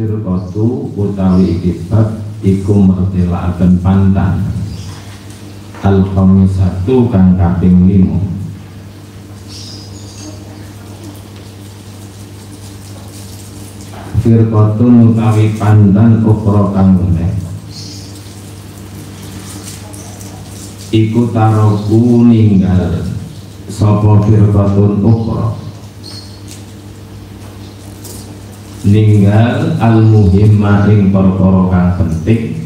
Al-firqatu utawi ikibat iku mertelakaken pantan. Al-khamisatu kang kaping limo Firqatun utawi pantan ukra kang meneh. Iku taroku ninggal Sopo firqatun ukra ninggal al muhimma ing perkara kang penting.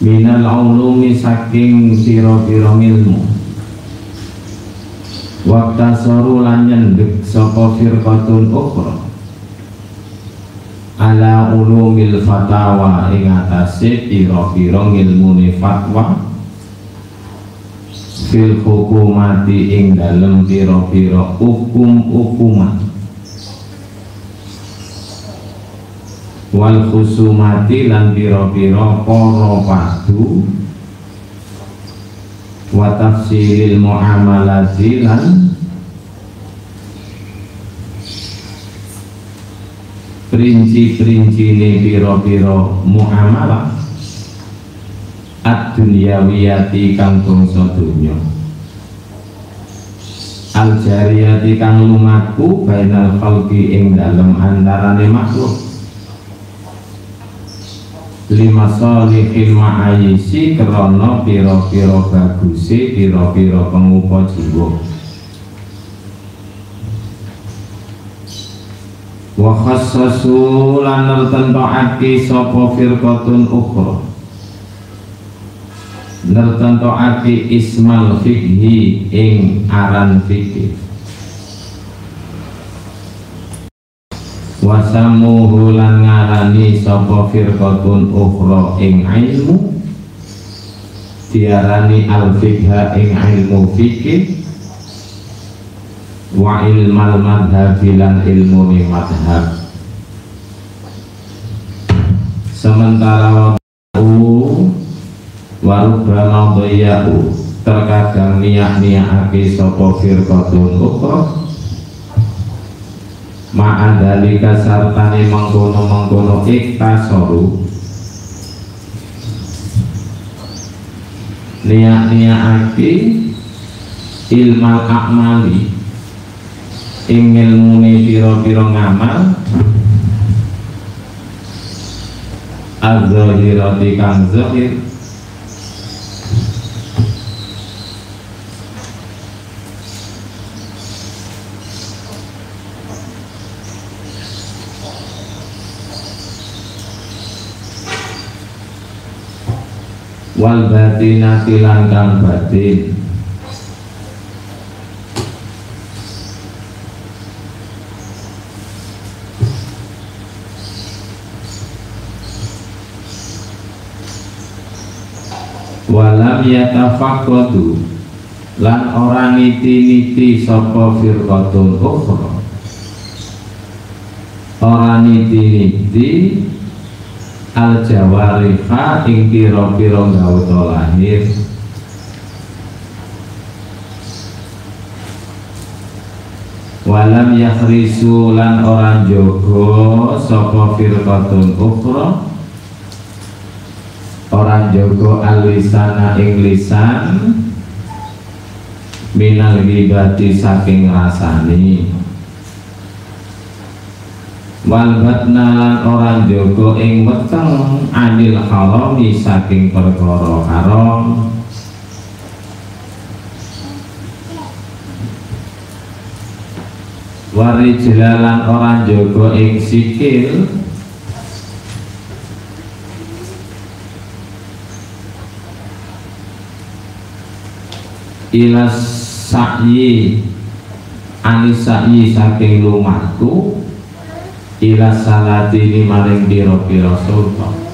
Minal ulumi saking pira-pira ilmu. Waktu soru lan nyendek sapa firqatun ukhra ala ulumil fatawa ing atase pira-pira ngilmune fatwa. Fil hukumati ing dalem pira-pira hukum-hukuman wal khusumati lan pira-pira para padu. Wa tafsilil muamalati lan perinci-perinci ini piro-piro muamalah ad dunyawiyati kang bangsa dunya al jariyati kang lumaku bainal khalqi ing dalem antarane makhluk. Lima solihil ma'ayisi krono piro-piro bagusi piro-piro pengupa jiwa wa khassasu lan nertentoake sapa firqatun ukhra. Nertentoake ismal fikhi ing aran fikih wasamuhu lan ngarani sapa firqatun ukhra ing ilmu. Diarani al fikha ing ilmu fikih wa ilmal madhab lan ilmu ni madhab sementara waktu warubama dhayya'u terkadang niat-niatake sapa firqatun ukhra ma'adhalika sartane mengkono-mengkono iktasoru niat-niatake ilmal akmali ing ilmune pira-pira ngamal. Az-zahirati kang zahir. Wal batinati lan kang batin walam yatafaqqatu lan orang niti-niti sapa firqatun ukhra. Ora niti-niti al jawariha ing pira-pira gauta lahir. Walam yakhrisu lan orang jogo sapa firqatun ukhra orang jogo alisana ing lisan minal ghibati saking rasani wal batna lan orang jogo ing weteng anil harami saking perkara haram. Warijlalan orang jogo ing sikil ilas sa'yi anis sa'yi saking lumaku ilas salatini maring biro-biro sultan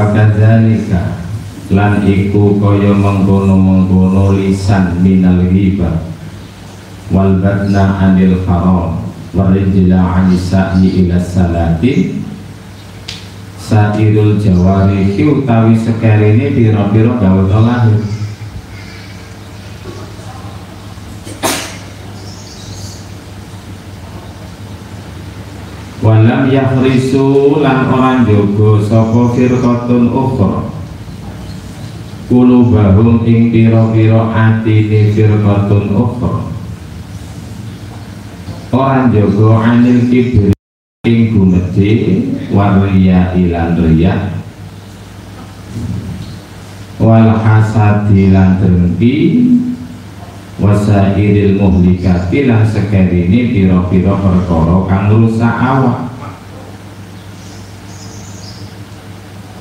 Wa kadzalika lan iku kaya mengkono-mengkono lisan minal ghibah wal badna anil haram warijla anis sa'i ila salati sairul jawarihi utawi sekerine pira-pira gawe lahir walam yahrisu lan orang jogo sapa firqatun ukhra. Kulubahum ing pira-pira atine firqatun ukhra. Orang jogo anil kibri ing gumedhe wariya ilan riya. Wal hasadi lan dengki. Wasairil muhlikati lan sekerini piro-piro perkara kang rusak awak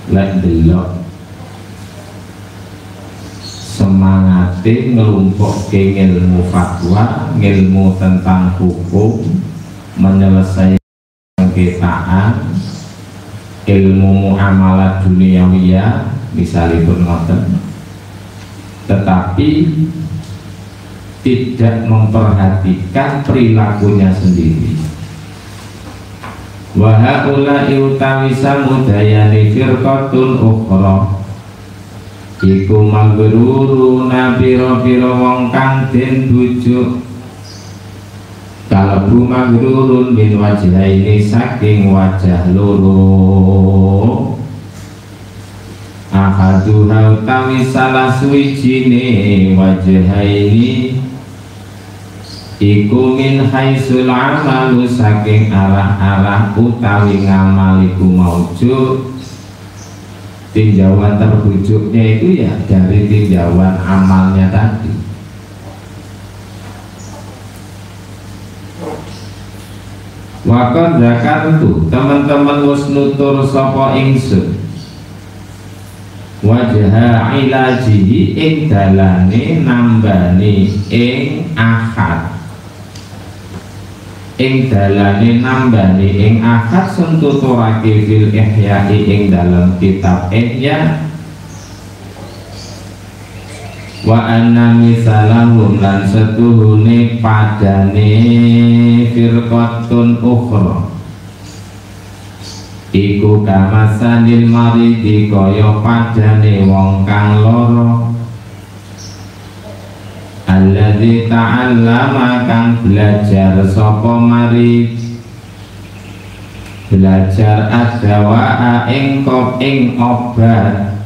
lek delok semangate ngelumpukke ilmu fatwa ilmu tentang hukum menyelesaikan sengketaan ilmu muamalah duniawiyah misalnya ngoten. Tetapi tidak memperhatikan perilakunya sendiri Wahaula utawi samudayani firqatun ukhra. Iku magruru nabiro-biro wong kang den bujuk. Kalebu magrurun min wajah ini saking wajah loro. Ahaduha utawi salah suwijine wajahaini iku min haisul amalu saking arah-arah utawi ngamal iku maujud tinjauan terbujuknya itu ya dari tinjauan amalnya tadi. Wakon zakar itu teman-teman wis nutur sapa ingsun. Wajah ilajihi ing dalane nambani ing akad ing dalane nambani ing akad sentuturake fil ihyai ing dalam kitab ihya. Wa anna misalahum lan setuhune padane firqatun ukhra. Iku kamasanil maridi kaya padane wong kang loro alladzi ta'allama kang belajar sapa mari. Belajar adawa ing kop ing obat.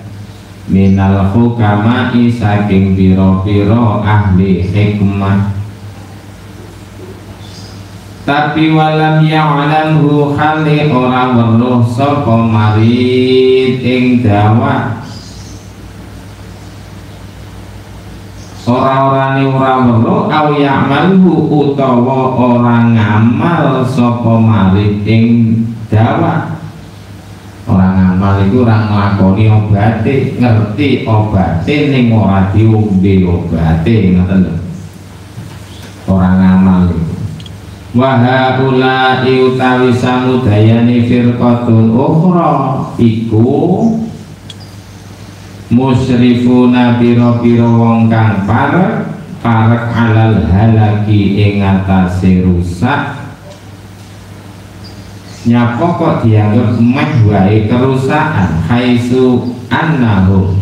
Minal hukama'i saking piro-piro ahli hikmah. Tapi walam ya'lamhu khali ora weruh sapa marid ing dawa ora-orane ora weruh au ya'malhu utawa ora ngamal sapa marid ing dawa ora ngamal iku ora nglakoni obate ngerti obate ning ora diombe obate ngoten lho. Ora ngamal iku. Wa haula utawi samudayani firqatun ukhra iku musyrifuna pira-pira wong kang parek parek alal halaki ing atase rusak. Nyapa kok dianggap meh wae kerusakan? Haisu annahu.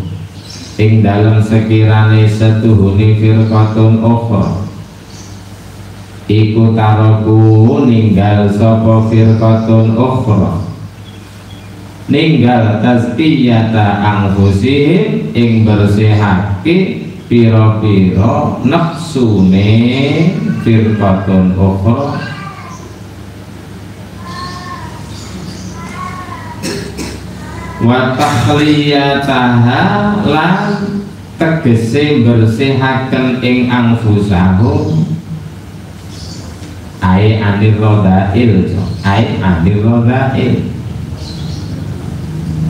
Ing dalam sekirane setuhuni firqatun ukhra. Iku taroku ninggal sapa firqatun ukhra ninggal tazkiyata anfusihim ing bersihake pira-pira nafsune firqatun ukhra. Wa tahliyataha lan tegese bersihaken ing anfusahum. Ai anir rodail ai anir rodail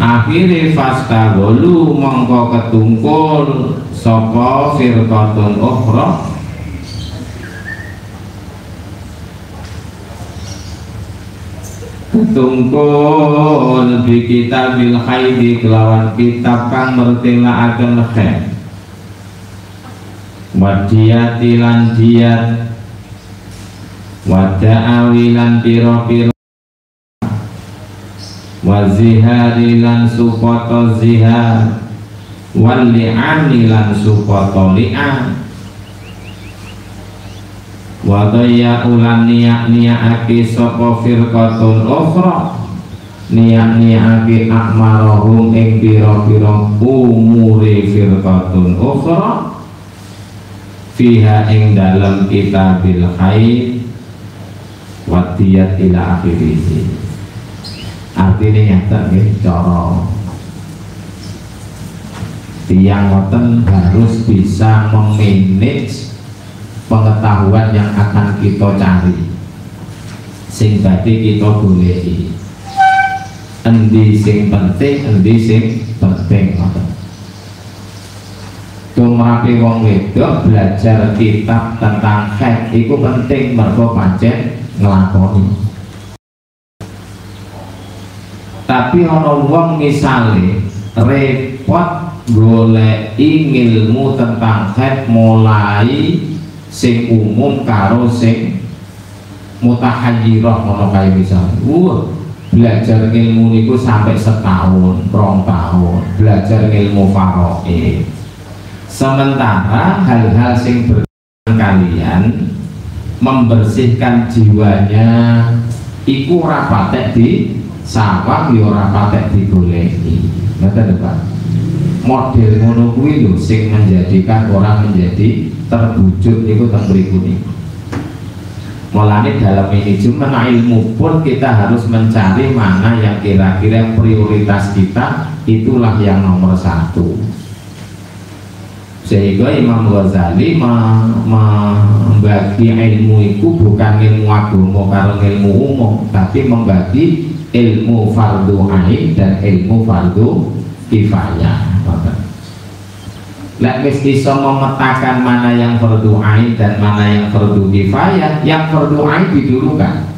akhire fasta golu mongko ketungkul sapa firqatun ukhra. Ketungkul bi kitabil haidi kelawan kitab kang mertelaaken khair wadiyati lan diyat. Wada'awi lan piro-piro wazihari lan supoto zihar wal li'ani lan supoto li'an wadaya ulan niyak niyakake sapa firqatun ukhra. Niyak niyakake akmarahum ing pira-pira umure firqatun ukhra. Fiha ing dalam kitabil haid wadiyat ila akhirih artinya nyata ya cara tiang ngoten harus bisa memanage pengetahuan yang akan kita cari. Sing tadi kita boleh endi sing penting endi sing penting ngoten. Tumrape wong wedok belajar kitab tentang haid itu penting mergo pancen nglakoni tapi ono wong misale repot golek ilmu tentang haid mulai sing umum karo sing mutahayyirah ngono kae misal wah belajar ilmu niku sampai setahun, rong tahun, belajar ilmu faraid. Sementara hal-hal sing berkaitan kalian membersihkan jiwanya iku ora patek di sawang ya ora patek digolehi. Ngoten Pak. model ngono kuwi lho sing menjadikan orang menjadi terwujud niku teng mriku niku Mulane dalam cuma ilmu pun kita harus mencari mana yang kira-kira prioritas kita itulah yang nomor satu sehingga Imam Ghazali membagi ilmu itu bukan ilmu agama kalau ilmu umum tapi membagi ilmu fardu ain dan ilmu fardu kifayah Lek wis iso memetakan mana yang fardu ain dan mana yang fardu kifayah, yang fardu ain didulukan.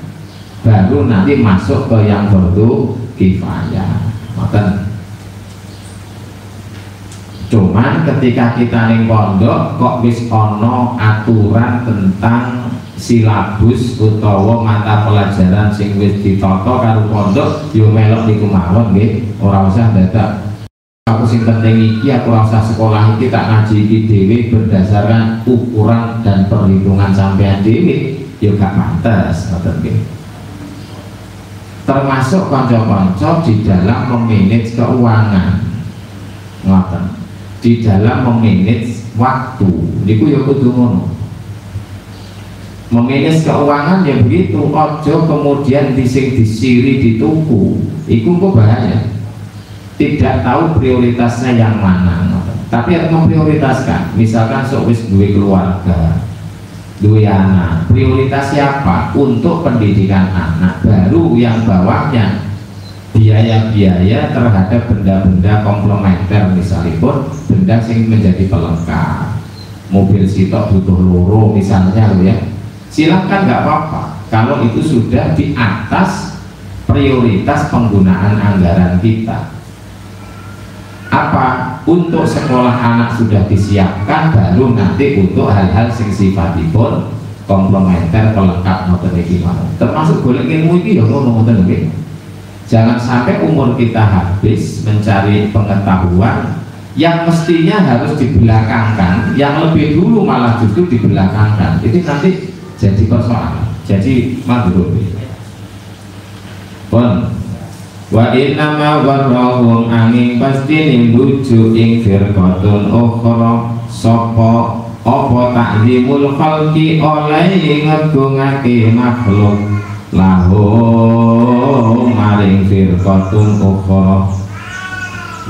Baru nanti masuk ke yang fardu kifayah. Makan. Cuman ketika kita ning pondok kok wis ono aturan tentang silabus utawa mata pelajaran sing wis ditata karo pondok yo melok niku mawon nggih. Ora usah dadak. Aku sing penting iki aku rasa sekolah iki tak ngaji iki dhewe berdasarkan ukuran dan perhitungan sampean dhewe. Ya gak pantes ngoten nggih. Termasuk kanca-kanca di dalam memanage keuangan. Ngoten. Di dalam memanage waktu. Niku ya kudu ngono memanage keuangan ya begitu. Ojo kemudian dising disiri dituku iku kok bahaya. Tidak tahu prioritasnya yang mana. Tapi harus memprioritaskan. Misalkan sewis dua keluarga dua anak prioritas siapa? Untuk pendidikan anak. Baru yang bawahnya biaya-biaya terhadap benda-benda komplementer misalnya pun benda yang menjadi pelengkap. Mobil sitok butuh loro misalnya ya silahkan nggak apa-apa. Kalau itu sudah di atas prioritas penggunaan anggaran kita. Apa? Untuk sekolah anak sudah disiapkan baru nanti untuk hal-hal sing sifatipun komplementer pelengkap ngoten iki termasuk golek ilmu iki ya nggih jangan sampai umur kita habis mencari pengetahuan yang mestinya harus dibelakangkan yang lebih dulu malah justru dibelakangkan. Itu nanti jadi persoalan jadi madhur pun wa inna ma warrahum angin pasti nimbuju ing firqatun ukhra. Sapa? Apa takzimul khalqi oleh ngegungake makhluk? Lahum maring firqatun ukhra.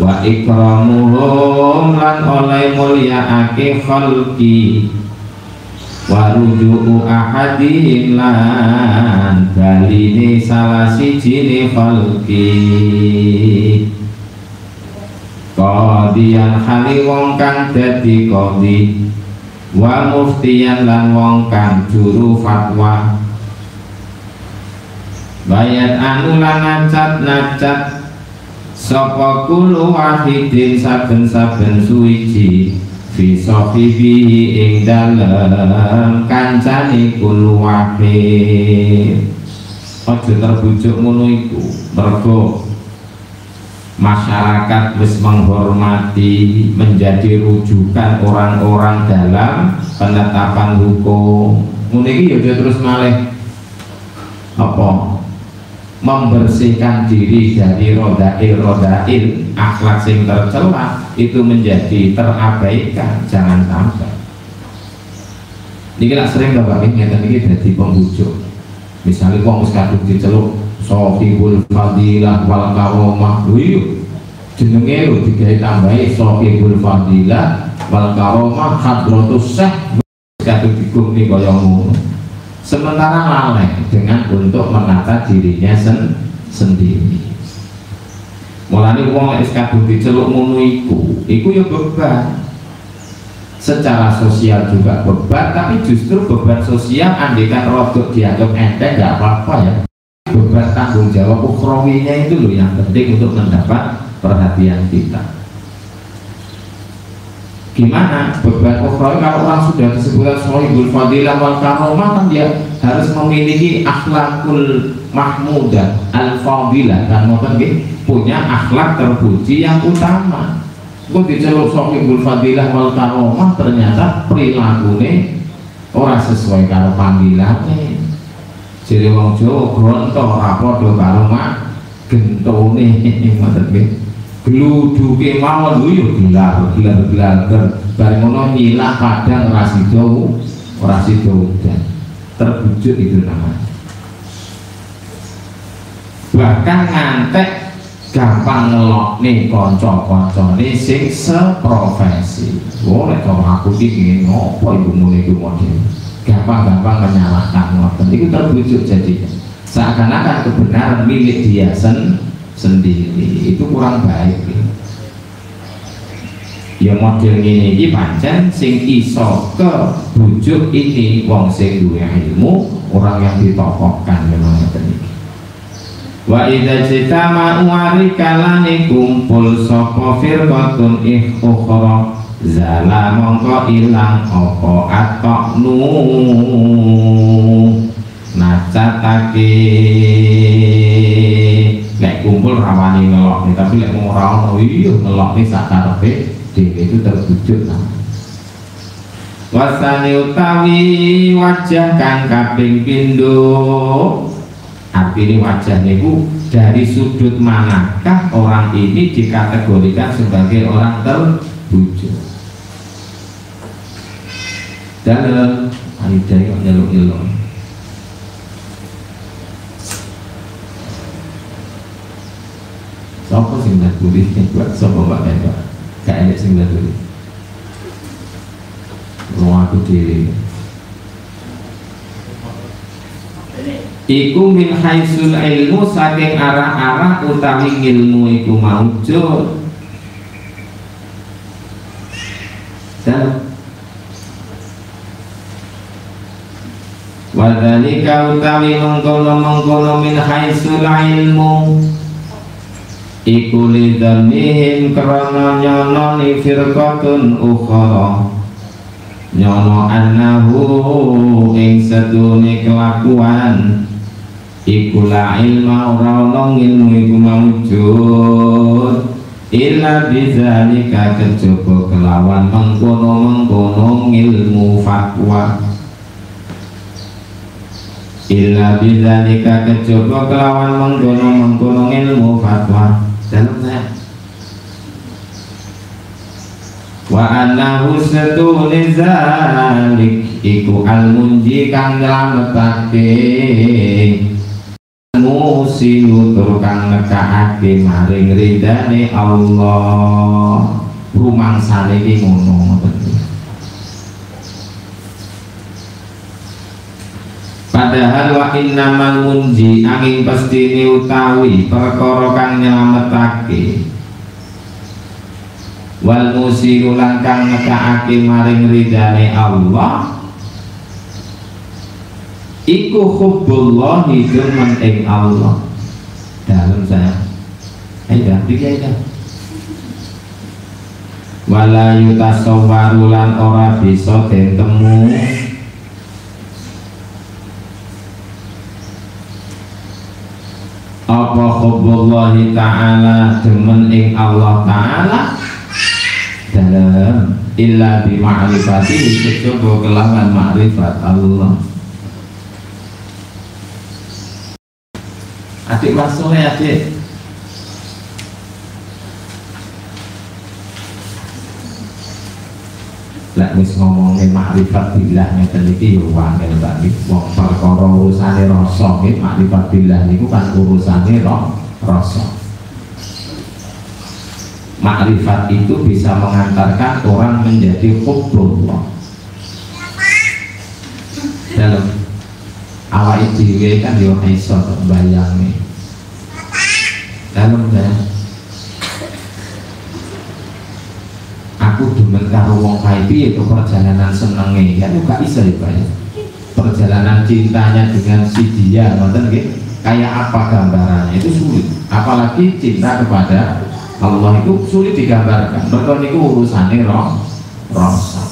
Wa ikramuhum lan oleh mulyaake khalqi warujuku ahadihim lan baline salah sijine khalqi Qadiyan hali wong kang dadi qadi wa muftiyan lan wong kang juru fatwa. Bayat anu lan nacat-nacat Sapa kulu wahidin saben-saben suwiji fi sahibihi ing dalem kancane kul wahid. Aja terbujuk ngono iku. Mergo masyarakat wis menghormati menjadi rujukan orang-orang dalam penetapan hukum. Ngono iki ya terus malih apa membersihkan diri dari rodail rodail akhlak sing tercela itu menjadi terabaikan jangan sampai. Ini sering bapak ini ngeten ini jadi pembujuk. Misalnya kok kadung diceluk sohibul fadilah wal karomah. Iya jenenge lho digawe tambahi sohibul fadilah wal karomah hadrotus seh kadung digumni kaya ngono sementara lalai dengan untuk menata dirinya sen sendiri. Mulai uang lek kadung diceluk ngono iku ya beban. Secara sosial juga beban tapi justru beban sosial andikan rodok dianggap enteng gak apa-apa ya. Beban tanggung jawab ukhrawinya itu loh yang penting untuk mendapat perhatian kita gimana? Beban ukhrawi kalau orang sudah disebutkan sohibul fadilah wal karomah kan dia harus memiliki akhlakul mahmudah. Al fadilah kan mau punya akhlak terpuji yang utama. Kok diceluk sohibul fadilah wal karomah ternyata perilakunya orang sesuai karo panggilannya. Jadi wong Jawa gronto ora padha karo mak gentone ngoten nggih gluduke mawon lho yo gelar gelar gelar bareng ngono nyilah padang ora sida ora sida udan terwujud itu namanya. Bahkan ngantek gampang ngelok nih konco-konco nih sing seprofesi. Boleh kalau aku iki ngopo ibu mulai ibu model? Gampang-gampang menyalahkan ngoten. Itu terwujud jadinya. Seakan-akan kebenaran milik dia sen sendiri. Itu kurang baik. Ya, model ini ini pancen sing iso ke bujuk ini wong sing duwe ilmu orang yang ditokohkan memang ini wa idza jitama wari kalani kumpul sapa firqatun ih ukhra zala mongko ilang apa atoknu nacatake kumpul rawani ngelok nih tapi lek mau rawon iya ngelok nih saat karepe itu terwujud wasani utawi wajah kang kaping pindho. Artinya wajah niku dari sudut manakah orang ini dikategorikan sebagai orang terwujud? Dalam ada yang nyeluk-nyeluk Sopo sing tulis yang buat sopo mbak Mbak Gak enak sing tulis Mau aku diri Iku min haisul ilmu saking arah-arah utawi ilmu iku maujud Dan Wadhalika utawi mengkono-mengkono min haisul ilmu iku lidhanihim krana nyononi firqatun ukhara nyono annahu ing sedune kelakuan. Iku la ilma ora ono ilmu iku maujud illa bizalika kejaba kelawan mengkono-mengkono ilmu fatwa. Illa bizalika kejaba kelawan mengkono-mengkono ilmu fatwa saya wa annahu satuni zalik iku al munji kang nyelametake musilu tur kang maring ridane Allah. Rumangsane iki ngono Padahal wa innamal munji angin pasti ini utawi perkara kang nyelametake. Wal musiru lan kang nekake maring ridane Allah. Iku hubbullah demen ing Allah. Dalam saya. Ayo tiga ayo wala yutasawwaru lan ora bisa den apa hubbullahi ta'ala demen ing Allah ta'ala? Dalam. Illa bi ma'rifati kecoba kelawan ma'rifat Allah. Adik masuknya adik lek wis ngomongin makrifat billah ngeten iki yo wangel mbak wong perkara urusane rasa nggih makrifat billah niku kan urusane roh rasa. Makrifat itu bisa mengantarkan orang menjadi hubbullah dalam awal itu kan yo iso bayangnya dalam dalam aku demen karo wong kae itu perjalanan senenge. Ya gak bisa ya Pak perjalanan cintanya dengan si dia ngoten nggih? Kayak apa gambarannya? Itu sulit. Apalagi cinta kepada Allah itu sulit digambarkan. Mereka itu urusannya roh rasa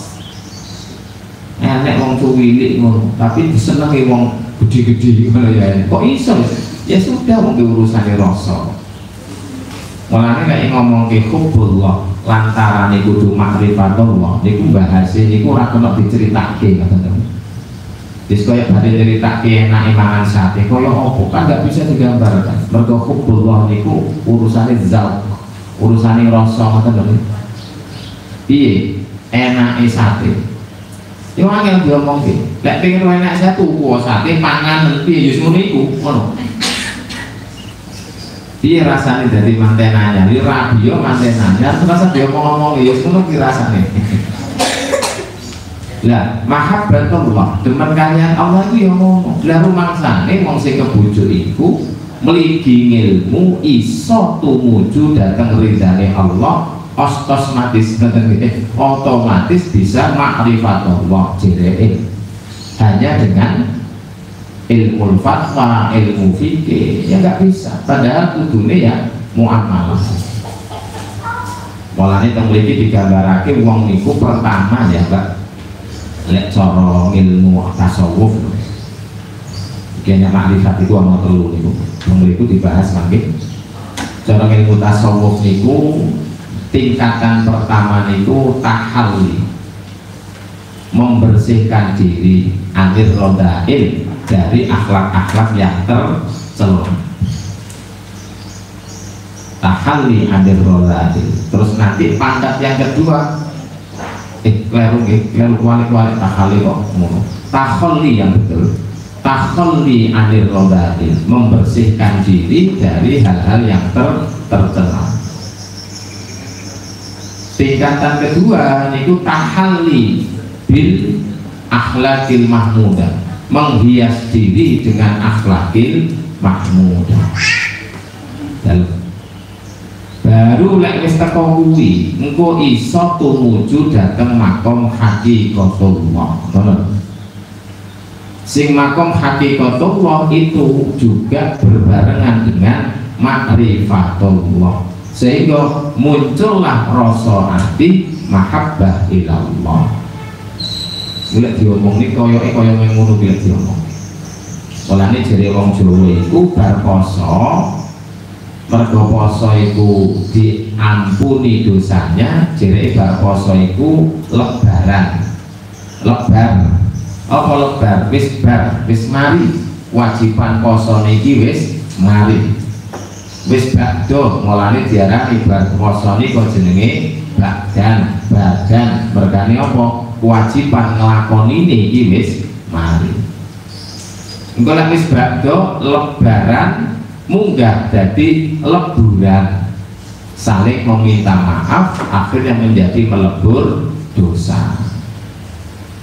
enek wong cuwilik ngono tapi disenengi wong gede-gede ngono ya. Kok iso? Ya sudah wong urusannya rasa mulane kayak ngomong ke hubbullah lantaran niku kudu makrifatullah niku bahasa niku ora kena diceritake kata Wis kaya badhe nyeritake enake mangan sate kaya apa? Kan gak bisa digambarkan. Mergo hubbullah niku urusane zat. urusane rasa ngoten piye? Enake sate. Yo angel diomongke lek pengen enak saya tuku sate pangan piye? Yo ngono iku ngono piye rasane dari mantenanya li radio mantenanya terus dia ngomong yo ngono ki rasane? Lah mahabbatullah demen kalian Allah itu yang ngomong. Lah rumangsane wong sing kebujuk iku meligi ilmu iso tumuju datang ridane Allah otomatis otomatis bisa makrifatullah jere hanya dengan ilmu fatwa ilmu fikih ya nggak bisa. Padahal kudune ya muamalah. Mulane teng mriki digambarake wong niku pertama ya, Mbak. Lek cara ilmu tasawuf. Kayaknya makrifat itu mau telu niku. Itu dibahas lagi cara ilmu tasawuf niku tingkatan pertama niku tahalli. Membersihkan diri anir rodail dari akhlak-akhlak yang tercela tahalli anir rodail terus nanti pangkat yang kedua. Eh kleru nggih kleru kuali-kuali takhali kok ngono. Takhalli yang betul. Takhalli anir rodatin membersihkan diri dari hal-hal yang ter tercela tingkatan kedua itu tahalli bil akhlakil mahmudah menghias diri dengan akhlakil mahmudah dalam baru lek wis teko kuwi engko iso tumuju dhateng makom hakikatullah. Ngono. Sing makom hakikatullah itu juga berbarengan dengan makrifatullah. Sehingga muncullah rasa hati mahabbah ilallah Bila diomong ini kaya kaya ngono bila diomong. Mulane jere wong Jawa iku bar poso. Poso iku diampuni dosanya jere bar iku lebaran. Lebar. Apa lebar? Wis bar wis mari. Wajiban poso niki wis mari. Wis bakdo mulane diarani bar poso niku jenenge badan badan mergane apa kewajiban nglakoni niki wis mari. Engko lek wis bakdo lebaran munggah jadi leburan. Saling meminta maaf akhirnya menjadi melebur dosa.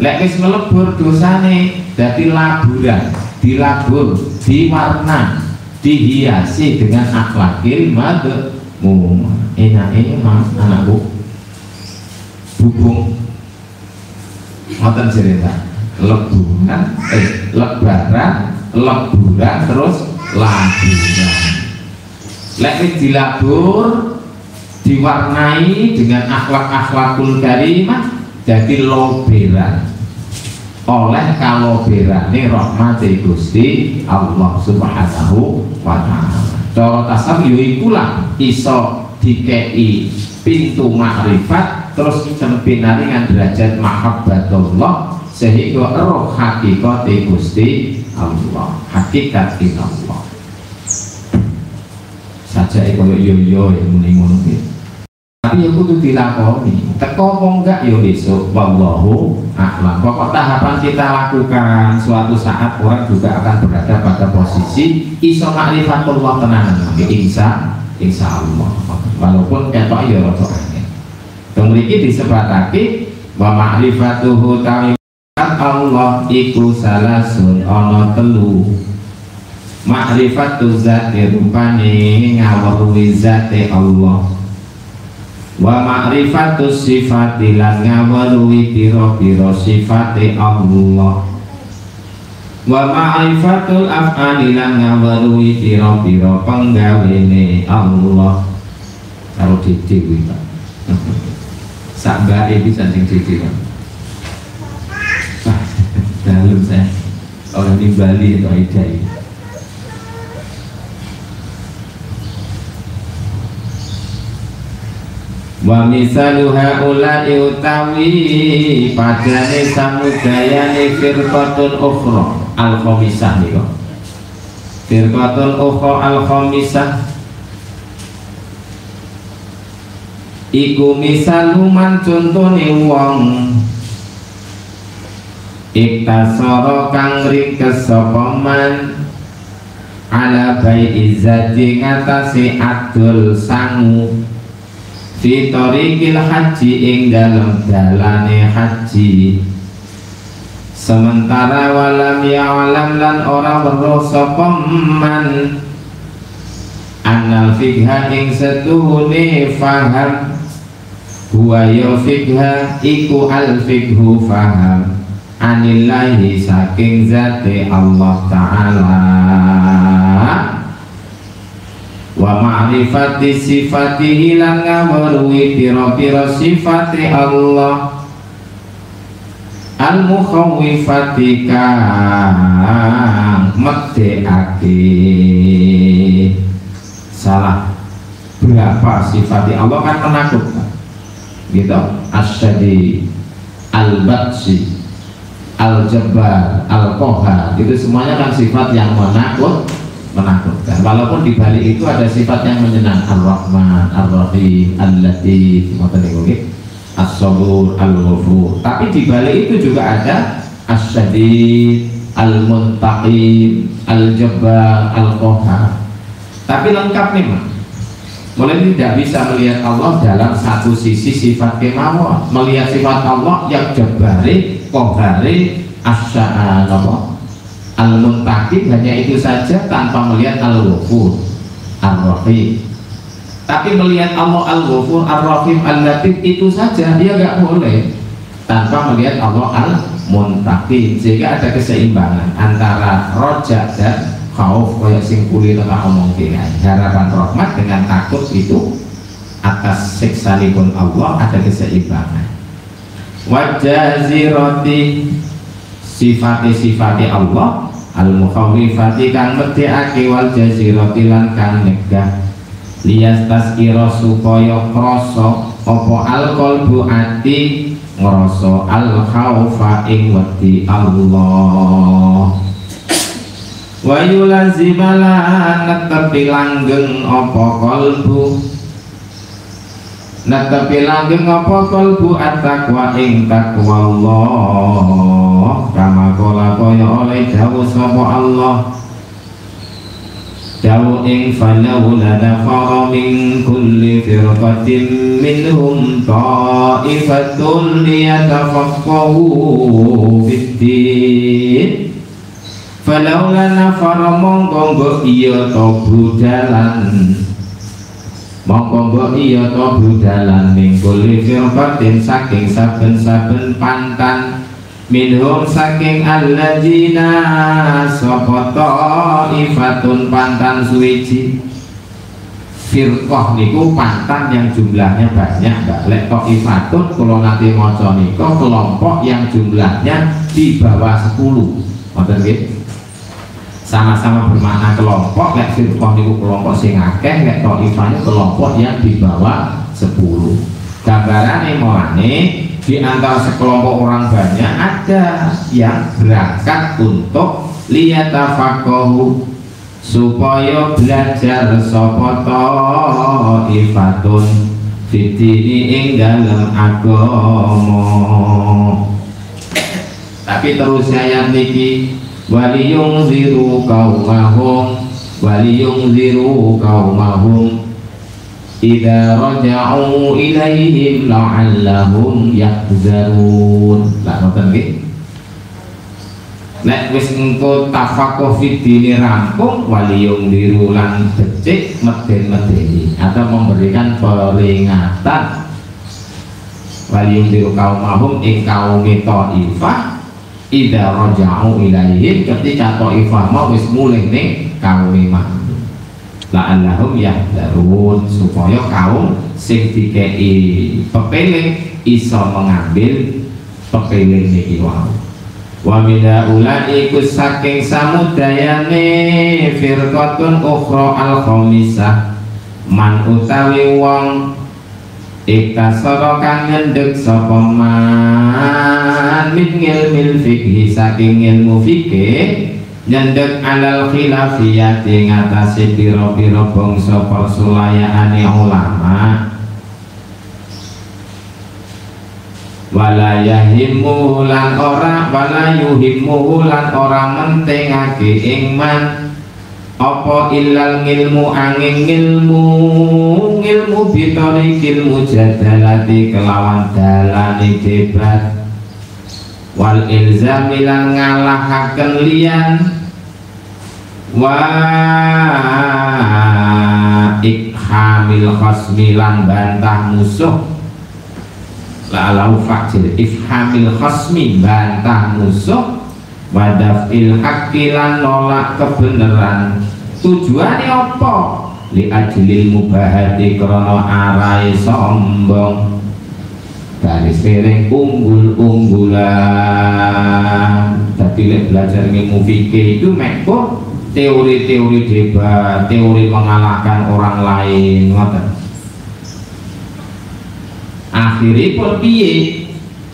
Lek wis melebur dosane jadi laburan dilabur diwarna dihiasi dengan akhlakil madmum. Enak ini mas anakku. Hubung ngoten cerita leburan eh lebaran leburan terus laburan lek dilabur diwarnai dengan akhlak-akhlakul karimah jadi loberan oleh kalau berani rahmati Gusti Allah Subhanahu wa taala. Cara tasawuf yo ikulah iso dikei pintu makrifat terus cempinari dengan derajat mahabbatullah sehingga roh hakikat Gusti Allah. Hakikat Allah. Saja kaya yo yo yang muni ngono tapi ya kudu dilakoni. Teko apa enggak ya besok? Wallahu a'lam. Pokok tahapan kita lakukan suatu saat orang juga akan berada pada posisi iso ma'rifatullah tenanan insya insya Allah walaupun ketok ya rada angin kemudian disebatake wa ma'rifatuhu ta'ala Allah iku sun ana telu. Ma'rifatu zati rupane ngawruhi zati Allah. Wa ma'rifatu sifati lan ngawruhi pira-pira sifati Allah wa ma'rifatul af'ali lan ngawruhi pira-pira penggawene Allah. Karo dhewe Pak. Sak bae bisa sing dhewe dalam saya. Orang di Bali atau Idai wa misalu haula'i utawi padane samudayane firqatun ukhra al khamisah nika firqatun ukhra al khamisah iku misaluman contone wong. Iktasara kang ringkes sapa man? Ala bai izzati ngatasi adul sangu. Fi tariqil haji ing dalam dalane haji sementara walam ya'lam lan ora weruh sapa man. Anal fikha ing setuhune faham. Huwa ya fikha iku al fikhu faham. Anillahi saking zati Allah Ta'ala. Wa ma'rifati sifatihi lan ngaweruhi pira-pira sifati Allah al mukhawifati kang medekake salah. Berapa sifati Allah kan menakutkan gitu. Asyadi al batsi al jabbar al itu semuanya kan sifat yang menakut menakutkan. Walaupun di balik itu ada sifat yang menyenang ar-rahman ar-rahim al-latif as-sabur al-ghafur. Tapi di balik itu juga ada as-sadid al-muntaqim al-jabbar al-qahar tapi lengkap nih Mak mulai tidak bisa melihat Allah dalam satu sisi sifat kemauan melihat sifat Allah yang jabari qahari as-sa'an Al-Muntakim hanya itu saja tanpa melihat Al-Ghafur Ar-Rahim tapi melihat Allah Al-Ghafur Ar-Rahim Al-Latif itu saja dia nggak boleh. Tanpa melihat Allah Al-Muntakim sehingga ada keseimbangan antara rojak dan khauf kayak sing kuli tengah omong harapan rahmat dengan takut itu atas siksa Allah ada keseimbangan. Wajah ziroti sifati-sifati Allah al mukhawifati kang medheake wal jazirati lan kang nyegah liyas taskira supaya krasa apa al qalbu ati ngrasa al khaufa ing wedi Allah. Wa yulazimala netepi langgeng apa kalbu netepi langgeng apa kalbu at-taqwa ing takwa Allah? Kama kola kaya oleh jauh sapa Allah jauh ing falaula nafara min kulli firqatin minhum ta'ifatun liyatafaqahu fiddin falaula nafara mongko mbok iya to budalan mongko iya to budalan min kulli firqatin saking saben-saben pantan minhum saking alladzina sapa ifatun pantan suwiji. Firqah niku pantan yang jumlahnya banyak mbak. Lek ifatun kalau nanti maca nika kelompok yang jumlahnya di bawah 10 ngoten nggih? Sama-sama bermakna kelompok lek firqah niku kelompok sing akeh lek ifanya kelompok yang di bawah 10 gambarane mulane di antara sekelompok orang banyak ada yang berangkat untuk liyatafakohu supaya belajar sapa ifatun fitini ing dalam agama. Tapi terus ayat niki waliyung ziru kaumahum waliyung ziru kaumahum Ida raja'u ilaihim la'allahum yahzarun. Lah ngoten nggih? Nek wis engko tafakuh fidini rampung waliyung dirulan becik meden-medeni atau memberikan peringatan. Waliyung diru kaum mahum ing kaum ta'ifah ida raja'u ilaihim ketika ta'ifah mau wis mulih ning kaum mahum la'allahum yahdarun. Supaya kaum sing dikei pepeling iso mengambil pepeling niki wau. Wa mina ulai iku saking samudayane firqatun ukhra al khamisah. Man utawi wong Iktasara kang nyendek sapa man min ilmil fikhi saking ilmu fikih nyendek alal khilafiyati ngatasi piro-piro bangsa persulayaane ulama. Wala yahimu lan ora wala yuhimu lan ora mentingake ing man apa ilal ngilmu angin ngilmu ngilmu bitari ilmu jadalati kelawan dalani debat. Wal ilzami lan ngalahaken liyan wa ikhamil khasmi lan bantah musuh. Lalau fakir ifhamil khasmi bantah musuh. Wadafil hakilan nolak kebenaran. Tujuannya apa? Li ajlil mubahati krono arai sombong. Garis miring unggul-unggulan. Tapi belajar ilmu fikih itu mekko teori-teori debat teori mengalahkan orang lain ngoten. Akhirnya pun piye?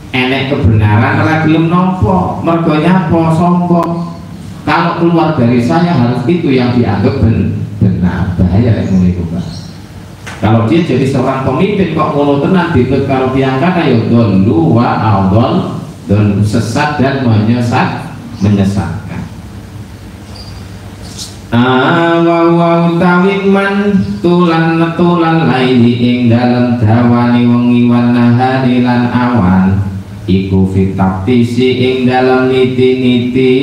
Enek kebenaran ora gelem nampa. Mergo nyapa sombong kalau keluar dari saya harus itu yang dianggap benar. Bahaya ngono iku kalau dia jadi seorang pemimpin kok ngono tenan ditut kalau diangkat ayo dulu wa awdol dan sesat dan menyesat menyesat wa utawi man tulan tulan laini ing dalem dawani wengi wan nahari lan awan. Iku fitaktisi ing dalem niti-niti.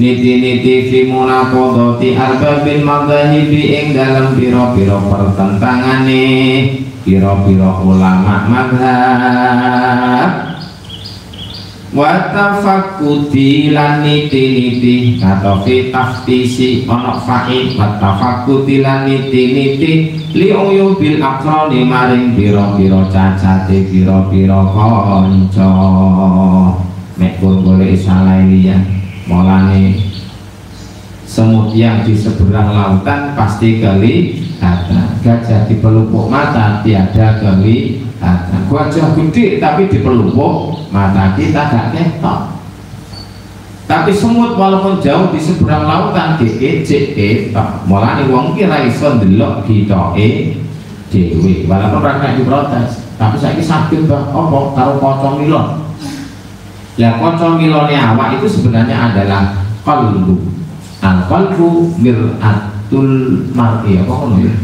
Niti-niti fi munaqadati arbabil madhahibi ing dalem pira-pira pertentangane. Pira-pira ulama madhab watafakudi lan niti-niti atau fi taftisi ono fa'i watafakudi lan niti-niti li bil akroni maring biro-biro cacate biro-biro konco. Mek boleh salah ya. Mulane semut yang di seberang lautan pasti kali ada gajah di pelupuk mata tiada kali ada gajah gede tapi di pelupuk mata kita gak ketok. Tapi semut walaupun jauh di seberang lautan dikecek ketok. Mulai wong kira iso ndelok gitoke dewi walaupun ora diprotes tapi saya sakit bah opo karo kocok milon. Ya kocok milonnya awak itu sebenarnya adalah kalbu al kalbu miratul mar'i. Apa ngono ya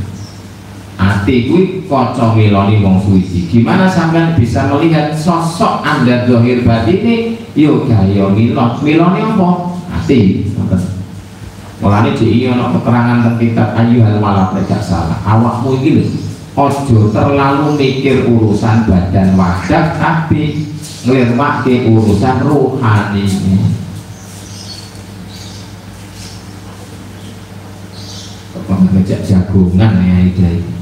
Ati kuwi kaca miloni wong suci. Gimana sampean bisa melihat sosok Anda zahir batine yo gaya milon. Milone apa? Ati. Mulane iki ana keterangan tentang kitab Ayyuhal Malak tidak salah. Awakmu iki lho ojo terlalu mikir urusan badan wajah tapi nglirwake urusan rohani. Kok ngejak jagongan ya iki.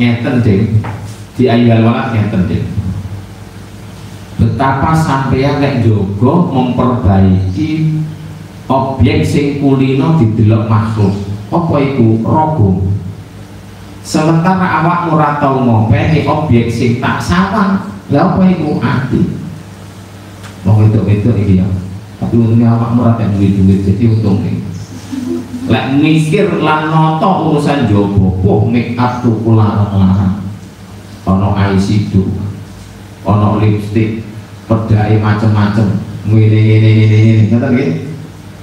Ngeten ding. Di ayat walak ngeten ding. Betapa sampeyan nek jogo memperbaiki objek sing kulino didelok makhluk. Apa iku? Rogo. Sementara awak ora tau ngopeni objek sing tak sawang lha apa iku? Ati. Mau itu itu iki ya. Tapi untungnya awak ora duit-duit jadi untung nih lek mikir lan noto urusan jowo poh make up tuku larang-larang. Ono eyeshadow ono lipstick pedai macem-macem. Ngene ngene ngene ngene ngoten nggih.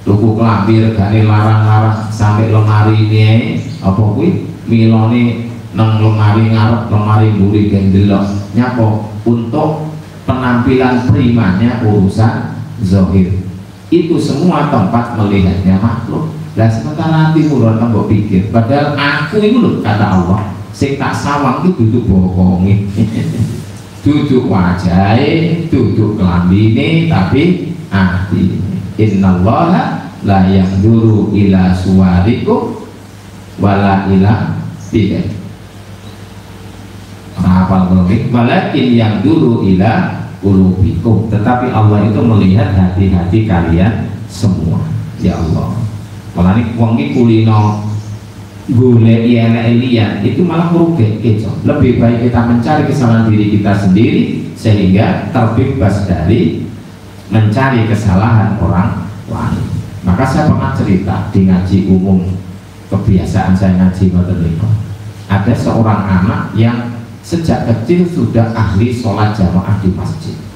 Tuku klambi regane larang-larang sampai lemari ini apa kuwi? Milone nang lemari ngarep lemari mburi gendelok nyapa? Untuk penampilan primanya urusan zohir itu semua tempat melihatnya makhluk lah sementara hati murah mbok pikir, padahal aku itu loh kata Allah, sing tak sawang itu duduk bohongi, duduk wajahnya, duduk kelambine, tapi hati. Inna Allah la duru ila suwariku wala ila tidak. Apa belum? Walakin yang dulu ila ulubikum. Tetapi Allah itu melihat hati-hati kalian semua. Ya Allah. Makanya wong iki kulino golek elek liyan itu malah merugikan kita. Lebih baik kita mencari kesalahan diri kita sendiri sehingga terbebas dari mencari kesalahan orang lain. Maka saya pernah cerita di ngaji umum kebiasaan saya ngaji ngoten ada seorang anak yang sejak kecil sudah ahli sholat jamaah di masjid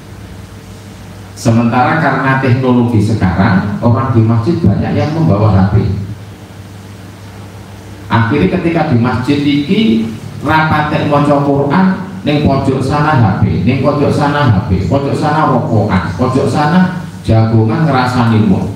sementara karena teknologi sekarang orang di masjid banyak yang membawa HP akhirnya ketika di masjid ini rapat moco Quran neng pojok sana HP neng pojok sana HP pojok sana rokokan pojok sana jagongan ngerasa nimo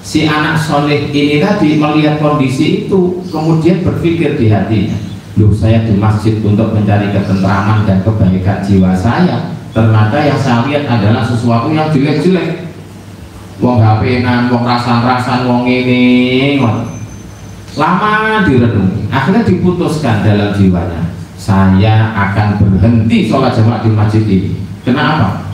si anak soleh ini tadi melihat kondisi itu kemudian berpikir di hatinya loh saya di masjid untuk mencari ketentraman dan kebaikan jiwa saya ternyata yang saya lihat adalah sesuatu yang jelek-jelek. Wong HP-nan, wong rasan-rasan, wong ini lama direnungi akhirnya diputuskan dalam jiwanya saya akan berhenti sholat jamaah di masjid ini. Kenapa?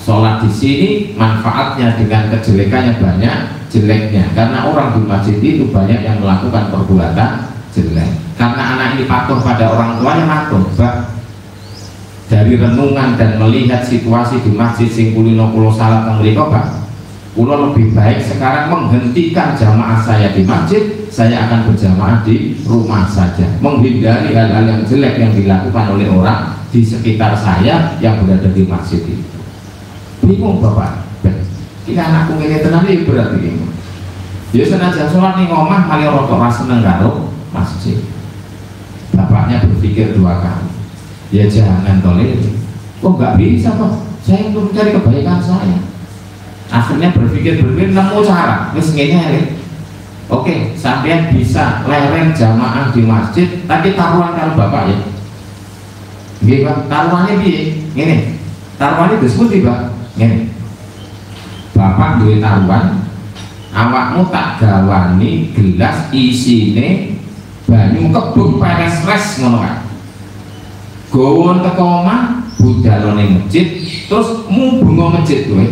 sholat di sini manfaatnya dengan kejelekannya banyak jeleknya. Karena orang di masjid itu banyak yang melakukan perbuatan jelek. Karena anak ini patuh pada orang tua yang patuh dari renungan dan melihat situasi di masjid sing kulino pulau salat mereka pulau lebih baik sekarang menghentikan jamaah saya di masjid saya akan berjamaah di rumah saja. Menghindari hal-hal yang jelek yang dilakukan oleh orang di sekitar saya yang berada di masjid itu bingung bapak. Ini anakku ini tenang ini berarti ini. Ya senajan sholat nih ngomah kali rotok seneng masjid. Bapaknya berpikir dua kali ya jangan tolir kok nggak bisa kok saya untuk mencari kebaikan saya akhirnya berpikir berpikir nemu cara wis ngene oke sampean bisa lereng jamaah di masjid tapi taruhan kalau bapak ya Nggih, Pak. Taruhannya piye? Ngene. Taruhannya disebut Pak. Ngene. Bapak duwe taruhan awakmu tak gawani gelas isine banyu kebun peres res ngono gowon teko omah budalane masjid terus mubeng masjid kowe.